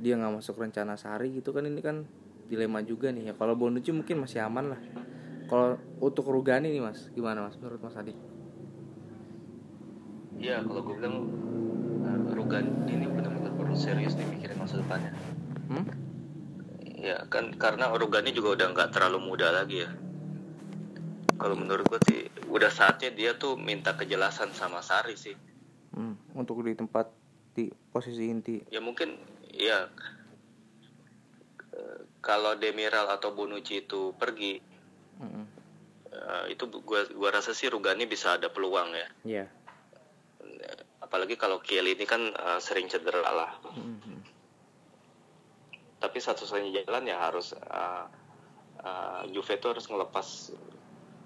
dia nggak masuk rencana sehari gitu kan ini kan dilema juga nih. Ya kalau Bonucci mungkin masih aman lah kalau untuk Rugani nih mas gimana mas menurut mas Adi? Iya kalau gue bilang uh, Rugan ini benar-benar perlu serius nih mikirin masa depannya. Hmm? ya kan karena Rugani juga udah nggak terlalu muda lagi ya. Kalau menurut gue sih udah saatnya dia tuh minta kejelasan sama Sari sih. Hmm, untuk di tempat di posisi inti. Ya mungkin ya eh, kalau Demiral atau Bonucci itu pergi Hmm, eh, itu gua gua rasa sih Rugani bisa ada peluang ya. Ya apalagi kalau Kiel ini kan eh, sering cedera lah. Hmm, hmm. tapi satu-satunya jalan ya harus eh, eh, Juve itu harus ngelepas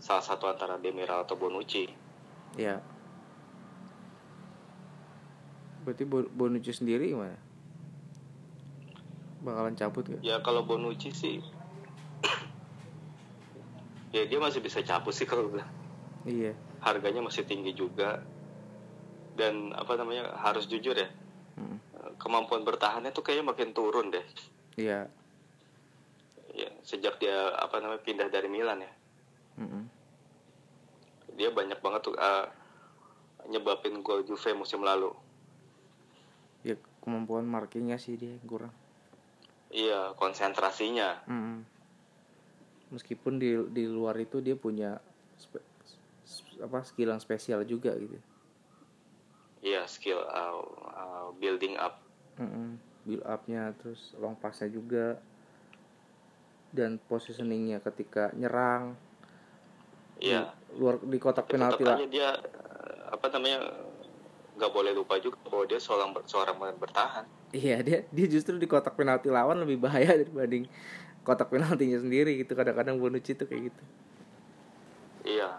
salah satu antara Demiral atau Bonucci. Ya berarti Bo- Bonucci sendiri gimana? Bakalan cabut gak? ya kalau Bonucci sih ya dia masih bisa cabut sih kalau bilang iya. Harganya masih tinggi juga. Dan apa namanya harus jujur ya Hmm, kemampuan bertahannya tuh kayaknya makin turun deh. Iya. Ya sejak dia apa namanya pindah dari Milan ya. Hmm, dia banyak banget tuh eh, nyebabin gol Juve musim lalu. Ya kemampuan markingnya sih dia kurang. Iya konsentrasinya. Hmm. Meskipun di di luar itu dia punya spe- apa skill yang spesial juga gitu. iya skill uh, uh, building up Mm-mm. Build upnya terus long passnya juga dan positioningnya ketika nyerang iya di luar di kotak tapi penalti lah. dia apa namanya nggak boleh lupa juga bahwa dia seorang seorang bertahan Iya dia dia justru di kotak penalti lawan lebih bahaya dibanding kotak penaltinya sendiri gitu kadang-kadang Bonucci tuh kayak gitu. iya.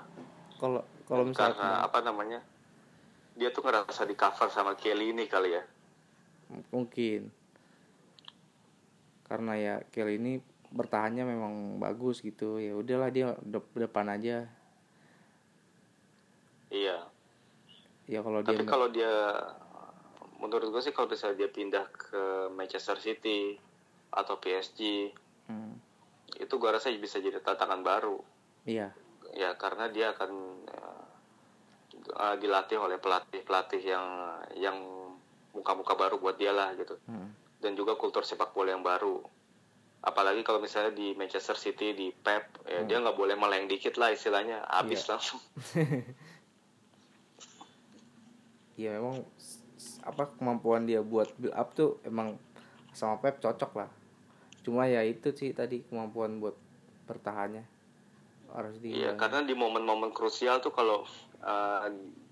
Kalau kalau misalnya karena apa namanya dia tuh ngerasa di cover sama Kelly ini kali ya. Mungkin. Karena ya Kelly ini bertahannya memang bagus gitu ya udahlah dia dep- depan aja. Iya. Ya kalau dia tapi kalau dia menurut gue sih kalau misalnya dia pindah ke Manchester City atau PSG Hmm, itu gue rasa bisa jadi tantangan baru. Iya. Ya karena dia akan eh, dilatih oleh pelatih pelatih yang yang muka-muka baru buat dia lah gitu. Hmm, dan juga kultur sepak bola yang baru. Apalagi kalau misalnya di Manchester City di Pep ya dia nggak boleh meleng dikit lah istilahnya habis Iya. langsung. Ya memang apa kemampuan dia buat build up tuh emang sama Pep cocok lah cuma ya itu sih tadi kemampuan buat bertahannya harus di Iya, karena di momen-momen krusial tuh kalau eh,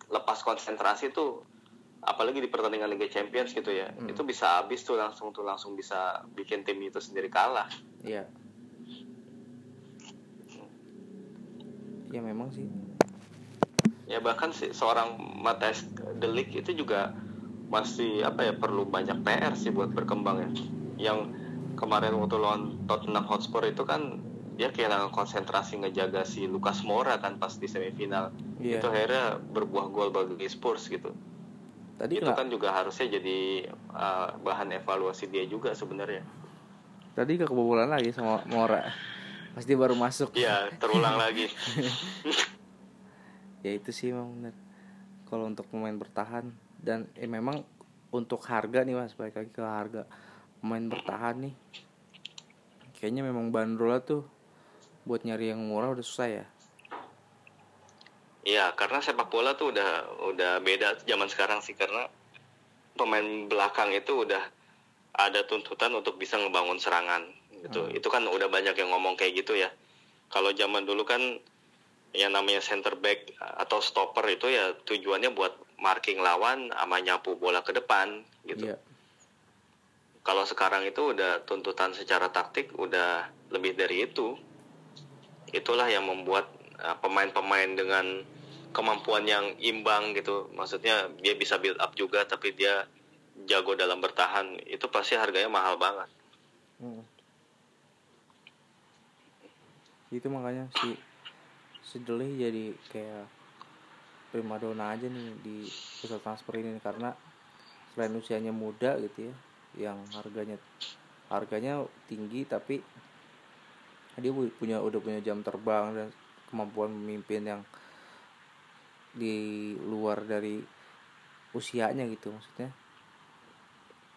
lepas konsentrasi tuh apalagi di pertandingan Liga Champions gitu ya, Hmm. itu bisa habis tuh langsung tuh langsung bisa bikin tim itu sendiri kalah. Iya. Ya memang sih. Ya bahkan si seorang Matthijs De Ligt itu juga masih apa ya perlu banyak PR sih buat berkembang ya. Yang kemarin waktu lawan Tottenham Hotspur itu kan dia kehilangan konsentrasi ngejaga si Lucas Moura kan pas di semifinal. Iya. Itu akhirnya berbuah gol bagi Spurs gitu. Tadi itu kan juga harusnya jadi uh, bahan evaluasi dia juga sebenarnya. tadi gak kebobolan lagi sama Mora. Pasti baru masuk. Iya, terulang lagi. Ya itu sih memang benar. Kalau untuk pemain bertahan dan eh, memang untuk harga nih Mas, balik lagi ke harga pemain bertahan nih. Kayaknya memang bandrolnya tuh buat nyari yang murah udah susah ya. Iya, karena sepak bola tuh udah udah beda zaman sekarang sih karena pemain belakang itu udah ada tuntutan untuk bisa ngebangun serangan gitu. Itu kan udah banyak yang ngomong kayak gitu ya. kalau zaman dulu kan yang namanya center back atau stopper itu ya tujuannya buat marking lawan sama nyapu bola ke depan gitu. Iya. Kalau sekarang itu udah tuntutan secara taktik udah lebih dari itu. Itulah yang membuat uh, pemain-pemain dengan kemampuan yang imbang gitu. Maksudnya dia bisa build up juga tapi dia jago dalam bertahan. Itu pasti harganya mahal banget. Hmm. Itu makanya si si jadi kayak primadona aja nih di pusat transfer ini karena selain usianya muda gitu ya yang harganya harganya tinggi tapi dia pu- punya udah punya jam terbang dan kemampuan memimpin yang di luar dari usianya gitu maksudnya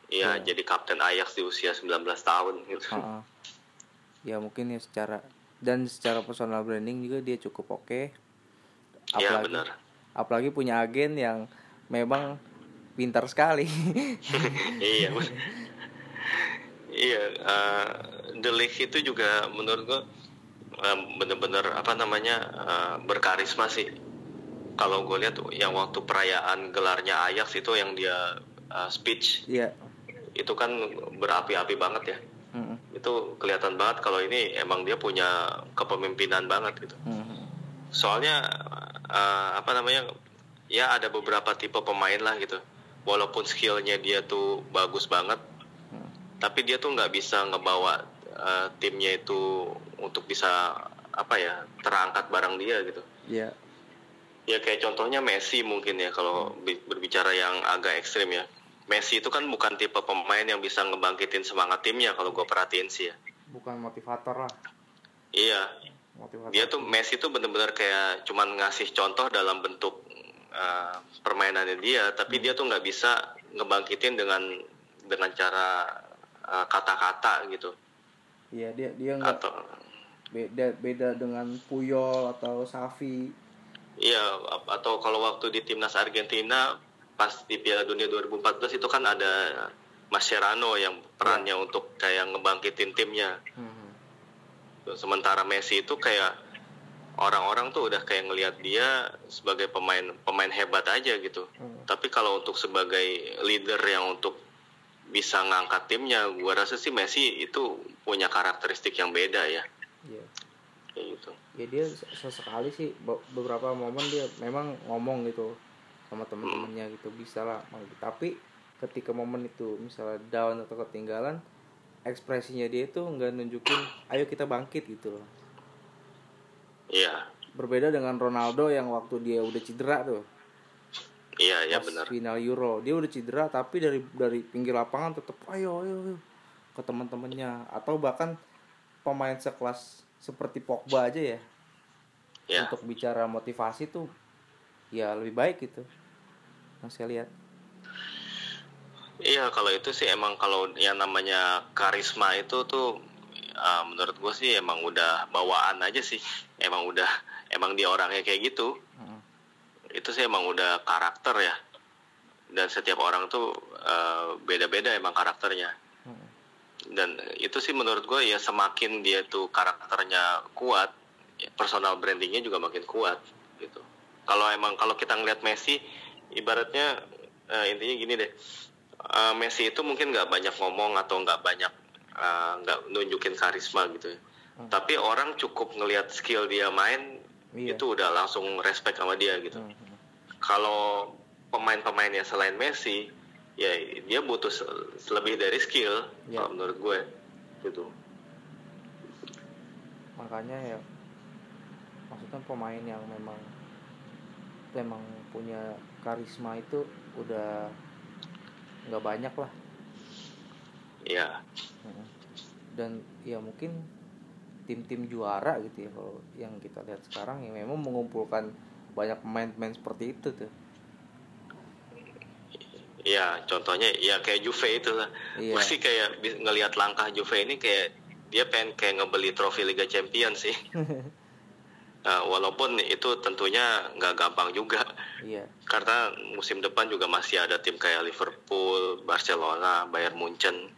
Iya, Ya. jadi kapten Ajax di usia 19 tahun gitu. Ha-ha. ya mungkin ya secara dan secara personal branding juga dia cukup oke Iya, apalagi benar. apalagi punya agen yang memang pintar sekali. Iya. Iya uh, The Ligt itu juga menurut gua uh, bener-bener apa namanya uh, berkarisma sih. Kalau gue lihat yang waktu perayaan gelarnya Ajax itu yang dia uh, speech Iya. itu kan berapi-api banget ya. Itu kelihatan banget kalau ini emang dia punya kepemimpinan banget gitu. Soalnya uh, apa namanya ya ada beberapa tipe pemain lah gitu walaupun skillnya dia tuh bagus banget Hmm. tapi dia tuh nggak bisa ngebawa uh, timnya itu untuk bisa apa ya terangkat bareng dia gitu. Iya. Ya kayak contohnya Messi mungkin ya kalau bi- berbicara yang agak ekstrim ya. Messi itu kan bukan tipe pemain yang bisa ngebangkitin semangat timnya kalau gue perhatiin sih ya. Bukan motivator lah. Iya. Motivator. Dia tuh Messi tuh bener-bener kayak cuman ngasih contoh dalam bentuk uh, permainannya dia tapi dia tuh nggak bisa ngebangkitin dengan dengan cara uh, kata-kata gitu. Iya dia dia nggak atau beda beda dengan Puyol atau Safi iya atau kalau waktu di timnas Argentina pas di Piala Dunia 2014 itu kan ada Mascherano yang perannya untuk kayak ngebangkitin timnya. Mhm. sementara Messi itu kayak orang-orang tuh udah kayak ngelihat dia sebagai pemain pemain hebat aja gitu. Hmm. tapi kalau untuk sebagai leader yang untuk bisa ngangkat timnya gua rasa sih Messi itu punya karakteristik yang beda ya. Iya. kayak gitu. Ya dia sesekali sih be- beberapa momen dia memang ngomong gitu sama teman-temannya gitu bisa lah tapi ketika momen itu misalnya down atau ketinggalan ekspresinya dia itu nggak nunjukin ayo kita bangkit gitu loh iya. Berbeda dengan Ronaldo yang waktu dia udah cedera tuh. Iya ya pas benar. final Euro. Dia udah cedera tapi dari dari pinggir lapangan tetap ayo ayo, ayo ke teman-temannya atau bahkan pemain sekelas seperti Pogba aja ya. Ya untuk bicara motivasi tuh ya lebih baik gitu. Yang saya lihat. Iya kalau itu sih emang kalau yang namanya karisma itu tuh uh, menurut gue sih emang udah bawaan aja sih. Emang udah emang dia orangnya kayak gitu. Heeh. itu sih emang udah karakter ya. Dan setiap orang tuh uh, beda-beda emang karakternya. Heeh. dan itu sih menurut gue ya semakin dia tuh karakternya kuat ya personal brandingnya juga makin kuat gitu. Kalau emang kalau kita ngeliat Messi ibaratnya eh, intinya gini deh. Eh, Messi itu mungkin nggak banyak ngomong atau nggak banyak eh, nggak nunjukin karisma gitu ya Hmm. tapi orang cukup ngelihat skill dia main Iya. itu udah langsung respect sama dia gitu Heeh. kalau pemain-pemain yang selain Messi ya dia butuh lebih dari skill Ya. kalau menurut gue gitu makanya ya maksudnya pemain yang memang memang punya karisma itu udah nggak banyak lah ya Heeh. Dan ya mungkin tim-tim juara gitu ya kalau yang kita lihat sekarang yang memang mengumpulkan banyak pemain-pemain seperti itu tuh. Ya contohnya ya kayak Juve itu. Lah Iya. gue sih kayak ngelihat langkah Juve ini kayak dia pengen kayak ngebeli trofi Liga Champions sih. Nah, walaupun itu tentunya nggak gampang juga. Iya. Karena musim depan juga masih ada tim kayak Liverpool, Barcelona, Bayern Munchen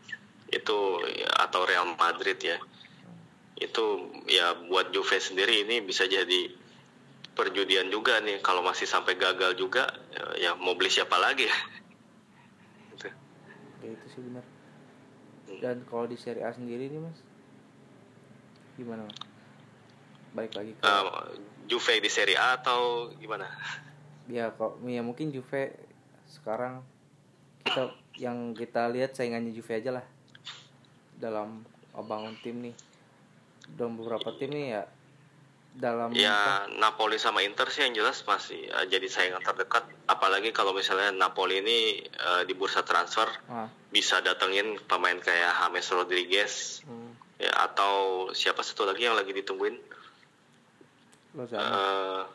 itu ya, atau Real Madrid ya. itu ya buat Juve sendiri ini bisa jadi perjudian juga nih kalau masih sampai gagal juga ya, ya mau beli siapa lagi gitu. ya itu sih benar dan kalau di Serie A sendiri nih mas gimana mas? balik lagi ke uh, Juve di Serie A atau gimana ya kok ya mungkin Juve sekarang kita yang kita lihat saingannya Juve aja lah dalam bangun tim nih dan beberapa tim nih ya dalam ya apa? Napoli sama Inter sih yang jelas masih uh, jadi saingan terdekat apalagi kalau misalnya Napoli ini uh, di bursa transfer ah. bisa datengin pemain kayak James Rodriguez hmm. ya atau siapa satu lagi yang lagi ditungguin uh,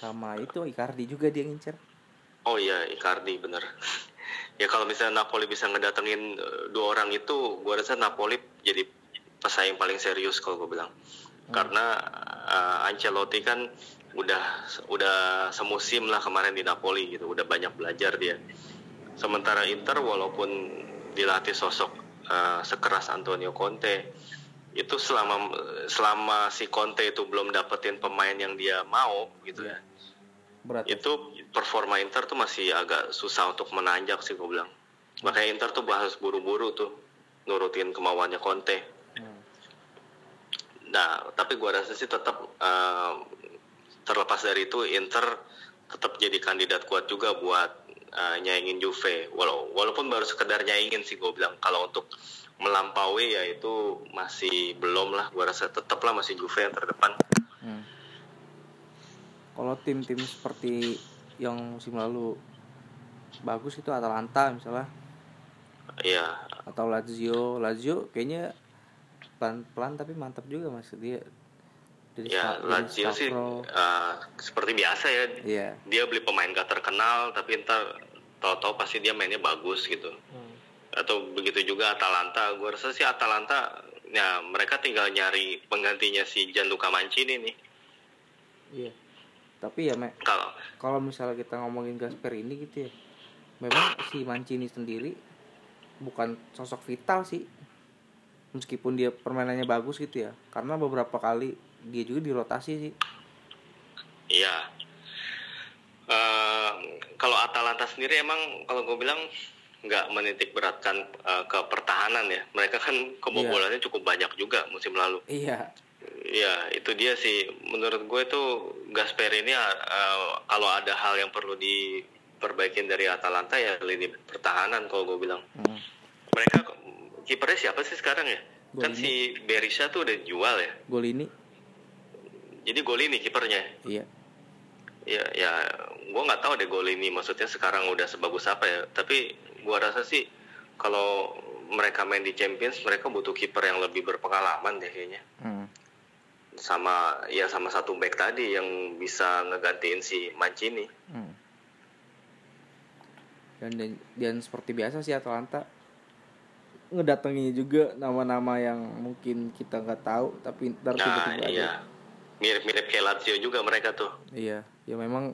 sama itu Icardi juga dia ngincer oh iya Icardi bener ya kalau misalnya Napoli bisa ngedatengin dua orang itu gue rasa Napoli jadi pesaing paling serius kalau gue bilang hmm. karena uh, Ancelotti kan udah udah semusim lah kemarin di Napoli gitu udah banyak belajar dia sementara Inter walaupun dilatih sosok uh, sekeras Antonio Conte itu selama selama si Conte itu belum dapetin pemain yang dia mau gitu ya Berat. itu performa Inter tuh masih agak susah untuk menanjak sih gue bilang makanya Inter tuh harus buru-buru tuh nurutin kemauannya Conte Nah, tapi gua rasa sih tetap uh, terlepas dari itu Inter tetap jadi kandidat kuat juga buat uh, nyaingin Juve. Walau, walaupun baru sekedar nyaingin sih gue bilang. Kalau untuk melampaui ya itu masih belum lah. Gua rasa tetaplah masih Juve yang terdepan. Kalau tim-tim seperti yang musim lalu bagus itu Atalanta misalnya. Iya. Atau Lazio, Lazio kayaknya pelan-pelan tapi mantap juga mas dia dari ya Lazio sih uh, seperti biasa ya yeah. dia beli pemain gak terkenal tapi ntar tahu-tahu pasti dia mainnya bagus gitu hmm. atau begitu juga Atalanta gue rasa sih Atalanta ya mereka tinggal nyari penggantinya si Gianluca Mancini nih iya yeah. Tapi ya mek kalau kalau misalnya kita ngomongin Gasper ini gitu ya memang si Mancini sendiri bukan sosok vital sih. Meskipun dia permainannya bagus gitu ya karena beberapa kali dia juga dirotasi sih. Iya. Uh, kalau Atalanta sendiri emang kalau gue bilang nggak menitik beratkan uh, ke pertahanan ya. Mereka kan kebobolannya iya. cukup banyak juga musim lalu. Iya Iya, itu dia sih. Menurut gue itu Gasper ini uh, kalau ada hal yang perlu diperbaikin dari Atalanta ya lini pertahanan kalau gue bilang. Hmm. Mereka kipernya siapa sih sekarang ya? Golini. Kan si Berisha tuh udah jual ya. Gol ini. Jadi gol ini kipernya. Iya. Ya, ya, gue nggak tahu deh gol ini maksudnya sekarang udah sebagus apa ya. Tapi gue rasa sih kalau mereka main di Champions, mereka butuh kiper yang lebih berpengalaman deh kayaknya. Hmm. Sama ya sama satu back tadi yang bisa ngegantiin si Mancini. Hmm. Dan, dan dan seperti biasa sih Atalanta ngedatanginya juga nama-nama yang mungkin kita nggak tahu tapi ntar nah, tiba-tiba iya. mirip-mirip kayak Lazio juga mereka tuh iya ya memang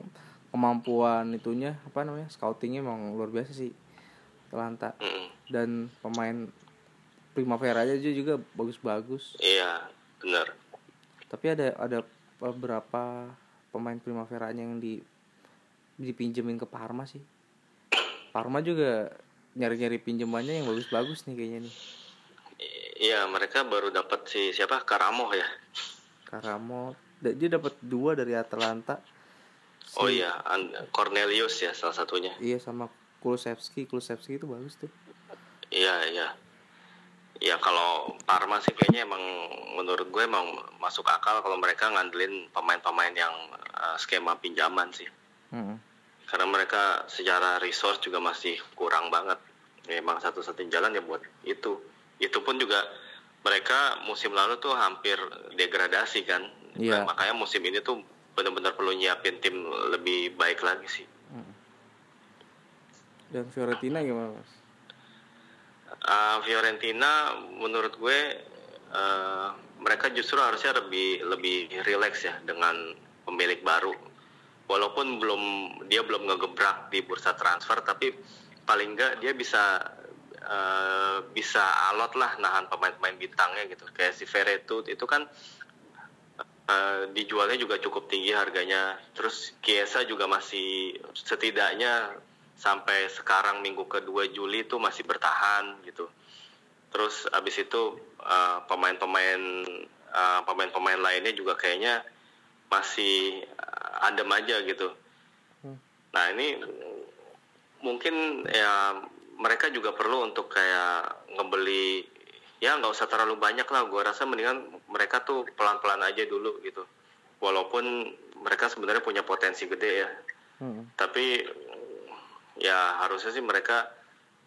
kemampuan itunya apa namanya scoutingnya emang luar biasa sih Atalanta mm. dan pemain Primavera aja juga bagus-bagus iya benar tapi ada ada beberapa pemain Primavera yang di dipinjemin ke Parma sih Parma juga nyari-nyari pinjamannya yang bagus-bagus nih kayaknya nih. Iya, mereka baru dapat si siapa? Karamo ya. Karamo. Dia dapat dua dari Atalanta. Si... Oh iya, Cornelius ya salah satunya. Iya sama Kulusevski, Kulusevski itu bagus tuh. Iya, iya. Ya kalau Parma sih kayaknya emang menurut gue emang masuk akal kalau mereka ngandelin pemain-pemain yang uh, skema pinjaman sih. Hmm karena mereka secara resource juga masih kurang banget memang satu-satunya jalan ya buat itu itu pun juga mereka musim lalu tuh hampir degradasi kan yeah. nah, makanya musim ini tuh benar-benar perlu nyiapin tim lebih baik lagi sih hmm. dan Fiorentina gimana mas? Uh, Fiorentina menurut gue uh, mereka justru harusnya lebih lebih rileks ya dengan pemilik baru. Walaupun belum dia belum ngegebrak di bursa transfer tapi paling enggak dia bisa uh, bisa alot lah nahan pemain-pemain bintangnya gitu. Kayak si Veretout itu kan uh, dijualnya juga cukup tinggi harganya. Terus Kiesa juga masih setidaknya sampai sekarang minggu kedua Juli itu masih bertahan gitu. Terus abis itu uh, pemain-pemain uh, pemain-pemain lainnya juga kayaknya masih adem aja gitu. Hmm. nah ini mungkin ya mereka juga perlu untuk kayak ngebeli ya nggak usah terlalu banyak lah. Gue rasa mendingan mereka tuh pelan-pelan aja dulu gitu. Walaupun mereka sebenarnya punya potensi gede ya. Hmm. tapi ya harusnya sih mereka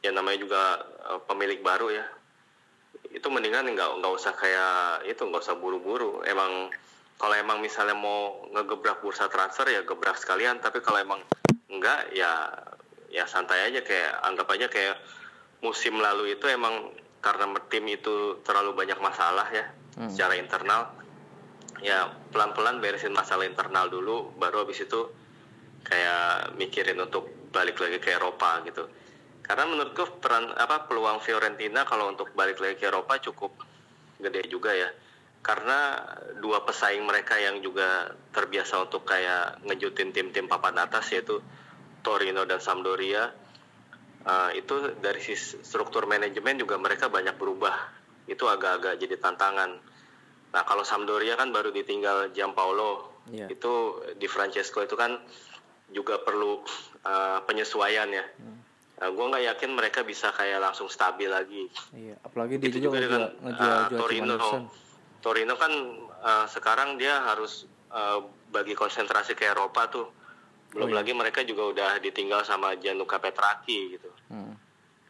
ya namanya juga uh, pemilik baru ya. Itu mendingan nggak nggak usah kayak itu nggak usah buru-buru. Emang kalau emang misalnya mau ngegebrak bursa transfer ya gebrak sekalian. Tapi kalau emang enggak ya ya santai aja. Kayak anggap aja kayak musim lalu itu emang karena tim itu terlalu banyak masalah ya hmm. secara internal. Ya pelan-pelan beresin masalah internal dulu. Baru habis itu kayak mikirin untuk balik lagi ke Eropa gitu. Karena menurutku peran apa peluang Fiorentina kalau untuk balik lagi ke Eropa cukup gede juga ya. Karena dua pesaing mereka yang juga terbiasa untuk kayak ngejutin tim-tim papan atas yaitu Torino dan Sampdoria uh, itu dari sisi struktur manajemen juga mereka banyak berubah. Itu agak-agak jadi tantangan. Nah kalau Sampdoria kan baru ditinggal Giampaolo yeah. itu di Francesco itu kan juga perlu uh, penyesuaian ya hmm. Nah, gue nggak yakin mereka bisa kayak langsung stabil lagi. Iya, apalagi dia juga, juga dengan uh, Torino. Torino kan uh, sekarang dia harus uh, bagi konsentrasi ke Eropa tuh belum oh, iya. lagi mereka juga udah ditinggal sama Gianluca Petraki gitu hmm.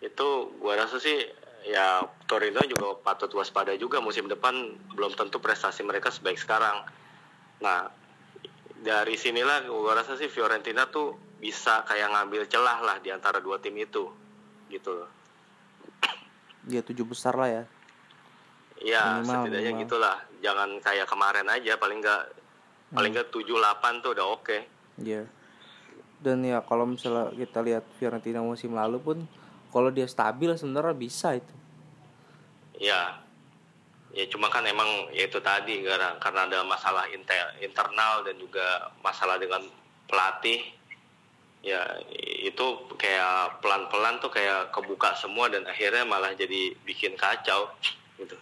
itu gua rasa sih ya Torino juga patut waspada juga musim depan belum tentu prestasi mereka sebaik sekarang nah dari sinilah gua rasa sih Fiorentina tuh bisa kayak ngambil celah lah di antara dua tim itu gitu dia tujuh besar lah ya Ya, minimal, setidaknya minimal. gitulah. Jangan kayak kemarin aja, paling nggak hmm. paling nggak tujuh delapan tuh udah oke. Okay. Iya. Yeah dan ya kalau misalnya kita lihat Fiorentina musim lalu pun kalau dia stabil sebenarnya bisa itu ya ya cuma kan emang ya itu tadi karena karena ada masalah inter, internal dan juga masalah dengan pelatih. Ya itu kayak pelan-pelan tuh kayak kebuka semua dan akhirnya malah jadi bikin kacau gitu.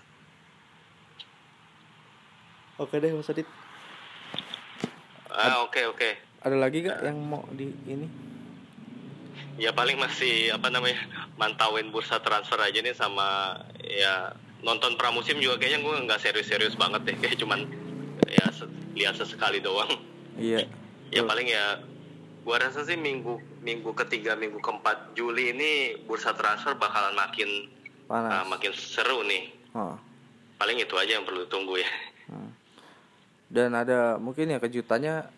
Oke deh Mas Adit. Ah oke okay, oke. okay ada lagi gak yang mau di ini? Ya paling masih apa namanya mantauin bursa transfer aja nih sama ya nonton pramusim juga kayaknya gue nggak serius-serius banget deh kayak cuman ya lihat sesekali doang iya ya paling ya gue rasa sih minggu minggu ketiga minggu keempat Juli ini bursa transfer bakalan makin Panas. Uh, makin seru nih oh. paling itu aja yang perlu tunggu ya hmm. dan ada mungkin ya kejutannya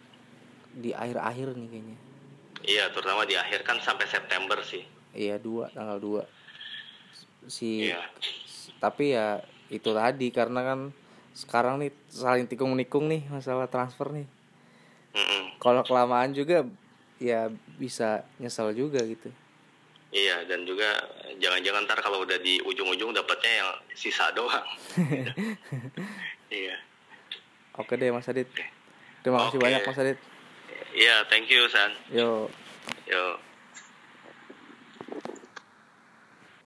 di akhir-akhir nih kayaknya. Iya, terutama di akhir kan sampai September sih. Iya, dua tanggal dua. Si iya. Tapi ya itu tadi karena kan sekarang nih saling tikung nikung nih masalah transfer nih. Kalau kelamaan juga ya bisa nyesel juga gitu. Iya dan juga jangan-jangan ntar kalau udah di ujung-ujung dapatnya yang sisa doang. iya. Oke deh Mas Adit. Terima kasih banyak Mas Adit. Iya, yeah, thank you, San. Yo. Yo.